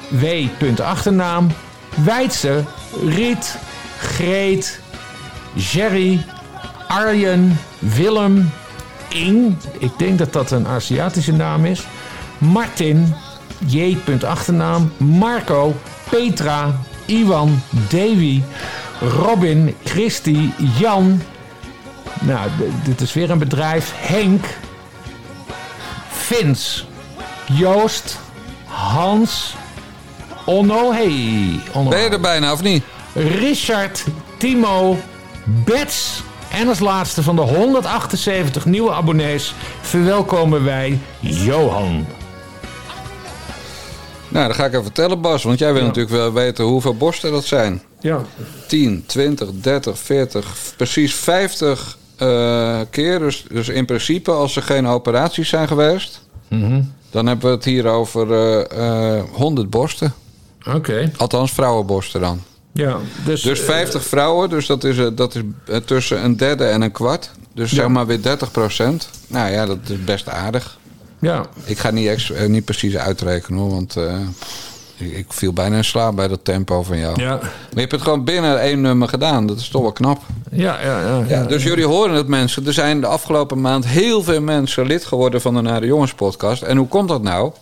[SPEAKER 3] W. achternaam, Weidse, Riet, Greet, Jerry, Arjen, Willem, Ing, ik denk dat dat een Aziatische naam is, Martin, J. achternaam, Marco, Petra, Iwan, Davy, Robin, Christy, Jan. Nou, dit is weer een bedrijf. Henk, Vins, Joost, Hans, Onno, hey. Onno.
[SPEAKER 2] Ben je er bijna of niet?
[SPEAKER 3] Richard, Timo, Bets. En als laatste van de 178 nieuwe abonnees verwelkomen wij Johan.
[SPEAKER 2] Nou, dan ga ik even vertellen, Bas. Want jij wil natuurlijk wel weten hoeveel borsten dat zijn.
[SPEAKER 3] Ja.
[SPEAKER 2] 10, 20, 30, 40, precies 50 eh, keer. Dus, dus in principe, als er geen operaties zijn geweest... dan hebben we het hier over eh, eh, 100 borsten.
[SPEAKER 3] Oké.
[SPEAKER 2] Althans, vrouwenborsten dan.
[SPEAKER 3] Ja, dus,
[SPEAKER 2] Dus 50 vrouwen, dus dat is, eh, dat is eh, tussen een derde en een kwart. Dus zeg maar weer 30 procent. Nou ja, dat is best aardig.
[SPEAKER 3] Ja.
[SPEAKER 2] Ik ga niet, ex- eh, niet precies uitrekenen hoor, want eh, ik, ik viel bijna in slaap bij dat tempo van jou.
[SPEAKER 3] Ja.
[SPEAKER 2] Maar je hebt het gewoon binnen één nummer gedaan. Dat is toch wel knap.
[SPEAKER 3] Ja, ja, ja.
[SPEAKER 2] Ja, dus jullie horen het mensen. Er zijn de afgelopen maand heel veel mensen lid geworden van de Nare Jongens podcast. En hoe komt dat nou?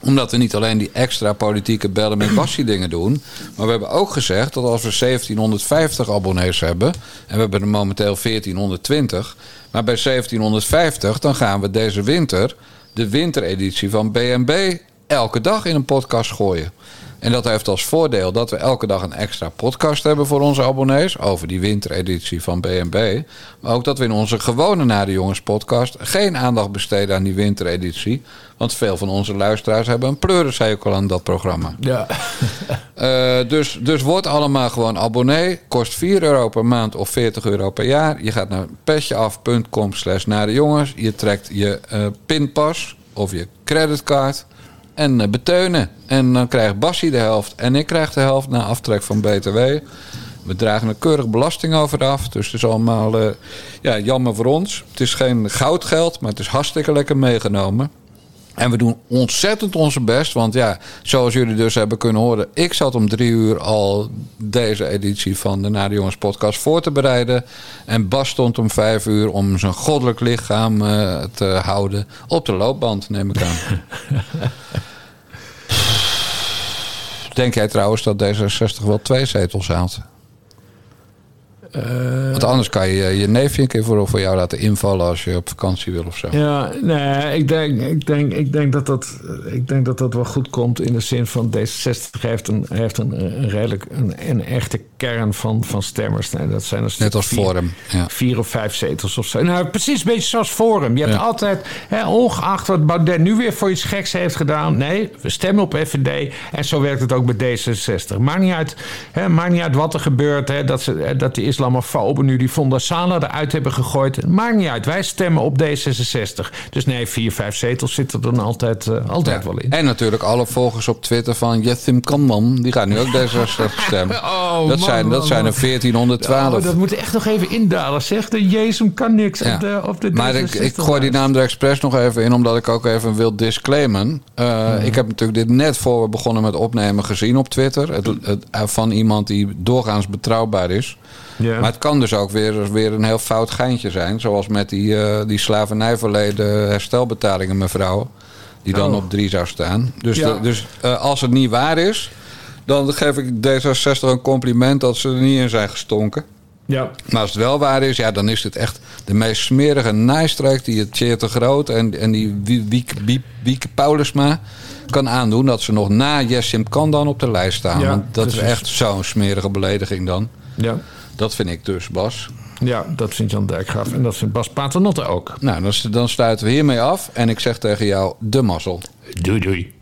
[SPEAKER 2] Omdat we niet alleen die extra politieke bellen met Bassie dingen doen. Maar we hebben ook gezegd dat als we 1750 abonnees hebben. En we hebben er momenteel 1420. Maar bij 1750 dan gaan we deze winter de wintereditie van BNB elke dag in een podcast gooien. En dat heeft als voordeel dat we elke dag een extra podcast hebben voor onze abonnees over die wintereditie van BNB. Maar ook dat we in onze gewone Na de Jongens podcast geen aandacht besteden aan die wintereditie. Want veel van onze luisteraars hebben een pleurishekel aan dat programma.
[SPEAKER 3] Ja.
[SPEAKER 2] Eh, dus, dus word allemaal gewoon abonnee. Kost 4 euro per maand of 40 euro per jaar. Je gaat naar petjeaf.com slash naar de jongens. Je trekt je eh, pinpas of je creditcard. En eh, beteunen. En dan krijgt Bassie de helft. En ik krijg de helft na aftrek van BTW. We dragen er keurig belasting over af. Dus het is allemaal eh, ja, jammer voor ons. Het is geen goudgeld, maar het is hartstikke lekker meegenomen. En we doen ontzettend onze best. Want ja, zoals jullie dus hebben kunnen horen... ik zat om drie uur al deze editie van de Na de Jongens podcast voor te bereiden. En Bas stond om vijf uur om zijn goddelijk lichaam eh, te houden... op de loopband, neem ik aan. Denk jij trouwens dat D66 wel twee zetels haalt? Want anders kan je je neefje een keer voor, voor jou laten invallen als je op vakantie wil of zo.
[SPEAKER 3] Ja, nee, ik denk, ik, denk, ik, denk dat dat, ik denk dat dat wel goed komt in de zin van D66 heeft een, heeft een, redelijk een, een echte kern van, van stemmers. Nee, dat zijn er
[SPEAKER 2] Net als
[SPEAKER 3] vier,
[SPEAKER 2] Forum. Ja.
[SPEAKER 3] Vier of vijf zetels of zo. Nou, precies een beetje zoals Forum. Je hebt
[SPEAKER 2] Ja.
[SPEAKER 3] altijd, hè, ongeacht wat Baudet nu weer voor iets geks heeft gedaan. Nee, we stemmen op FVD. En zo werkt het ook bij D66. Maakt niet uit, hè, maakt niet uit wat er gebeurt. Hè, dat, ze, dat die islamofoben nu die Fonda Sala eruit hebben gegooid. Maakt niet uit. Wij stemmen op D66. Dus nee, vier, vijf zetels zitten er dan altijd, eh, altijd wel in.
[SPEAKER 2] En natuurlijk alle volgers op Twitter van Jethim Kanman. Die gaan nu ook D66 stemmen.
[SPEAKER 3] Oh,
[SPEAKER 2] dat
[SPEAKER 3] man,
[SPEAKER 2] zijn, dat
[SPEAKER 3] man,
[SPEAKER 2] zijn er
[SPEAKER 3] man.
[SPEAKER 2] 1412.
[SPEAKER 3] Oh, dat moet echt nog even indalen, zeg. De Jezus kan niks
[SPEAKER 2] Ja.
[SPEAKER 3] op de, op de
[SPEAKER 2] Maar ik, ik
[SPEAKER 3] D66
[SPEAKER 2] gooi die naam er expres nog even in, omdat ik ook even wil disclaimen. Uh, Ik heb natuurlijk dit net voor we begonnen met opnemen gezien op Twitter. Het, het, eh, van iemand die doorgaans betrouwbaar is. Maar het kan dus ook weer, weer een heel fout geintje zijn. Zoals met die, eh die slavernijverleden herstelbetalingen mevrouw. Die dan
[SPEAKER 3] Oh.
[SPEAKER 2] op drie zou staan. Dus,
[SPEAKER 3] Ja.
[SPEAKER 2] de- dus eh, als het niet waar is, dan geef ik D66 een compliment dat ze er niet in zijn gestonken.
[SPEAKER 3] Ja.
[SPEAKER 2] Maar als het wel waar is, ja, dan is dit echt de meest smerige naaistreek die het Tjeer te Groot en, en die Wie- Wieke Wiek, Wieke Paulusma kan aandoen. Dat ze nog na Jessim kan dan op de lijst staan.
[SPEAKER 3] Ja,
[SPEAKER 2] Want dat is echt zo'n smerige belediging dan.
[SPEAKER 3] Ja.
[SPEAKER 2] Dat vind ik dus, Bas.
[SPEAKER 3] ja, dat vindt Jan Dijkgraaf. En dat vindt Bas Paternotte ook.
[SPEAKER 2] Nou, dan, dan sluiten we hiermee af. En ik zeg tegen jou, de mazzel.
[SPEAKER 3] Doei doei.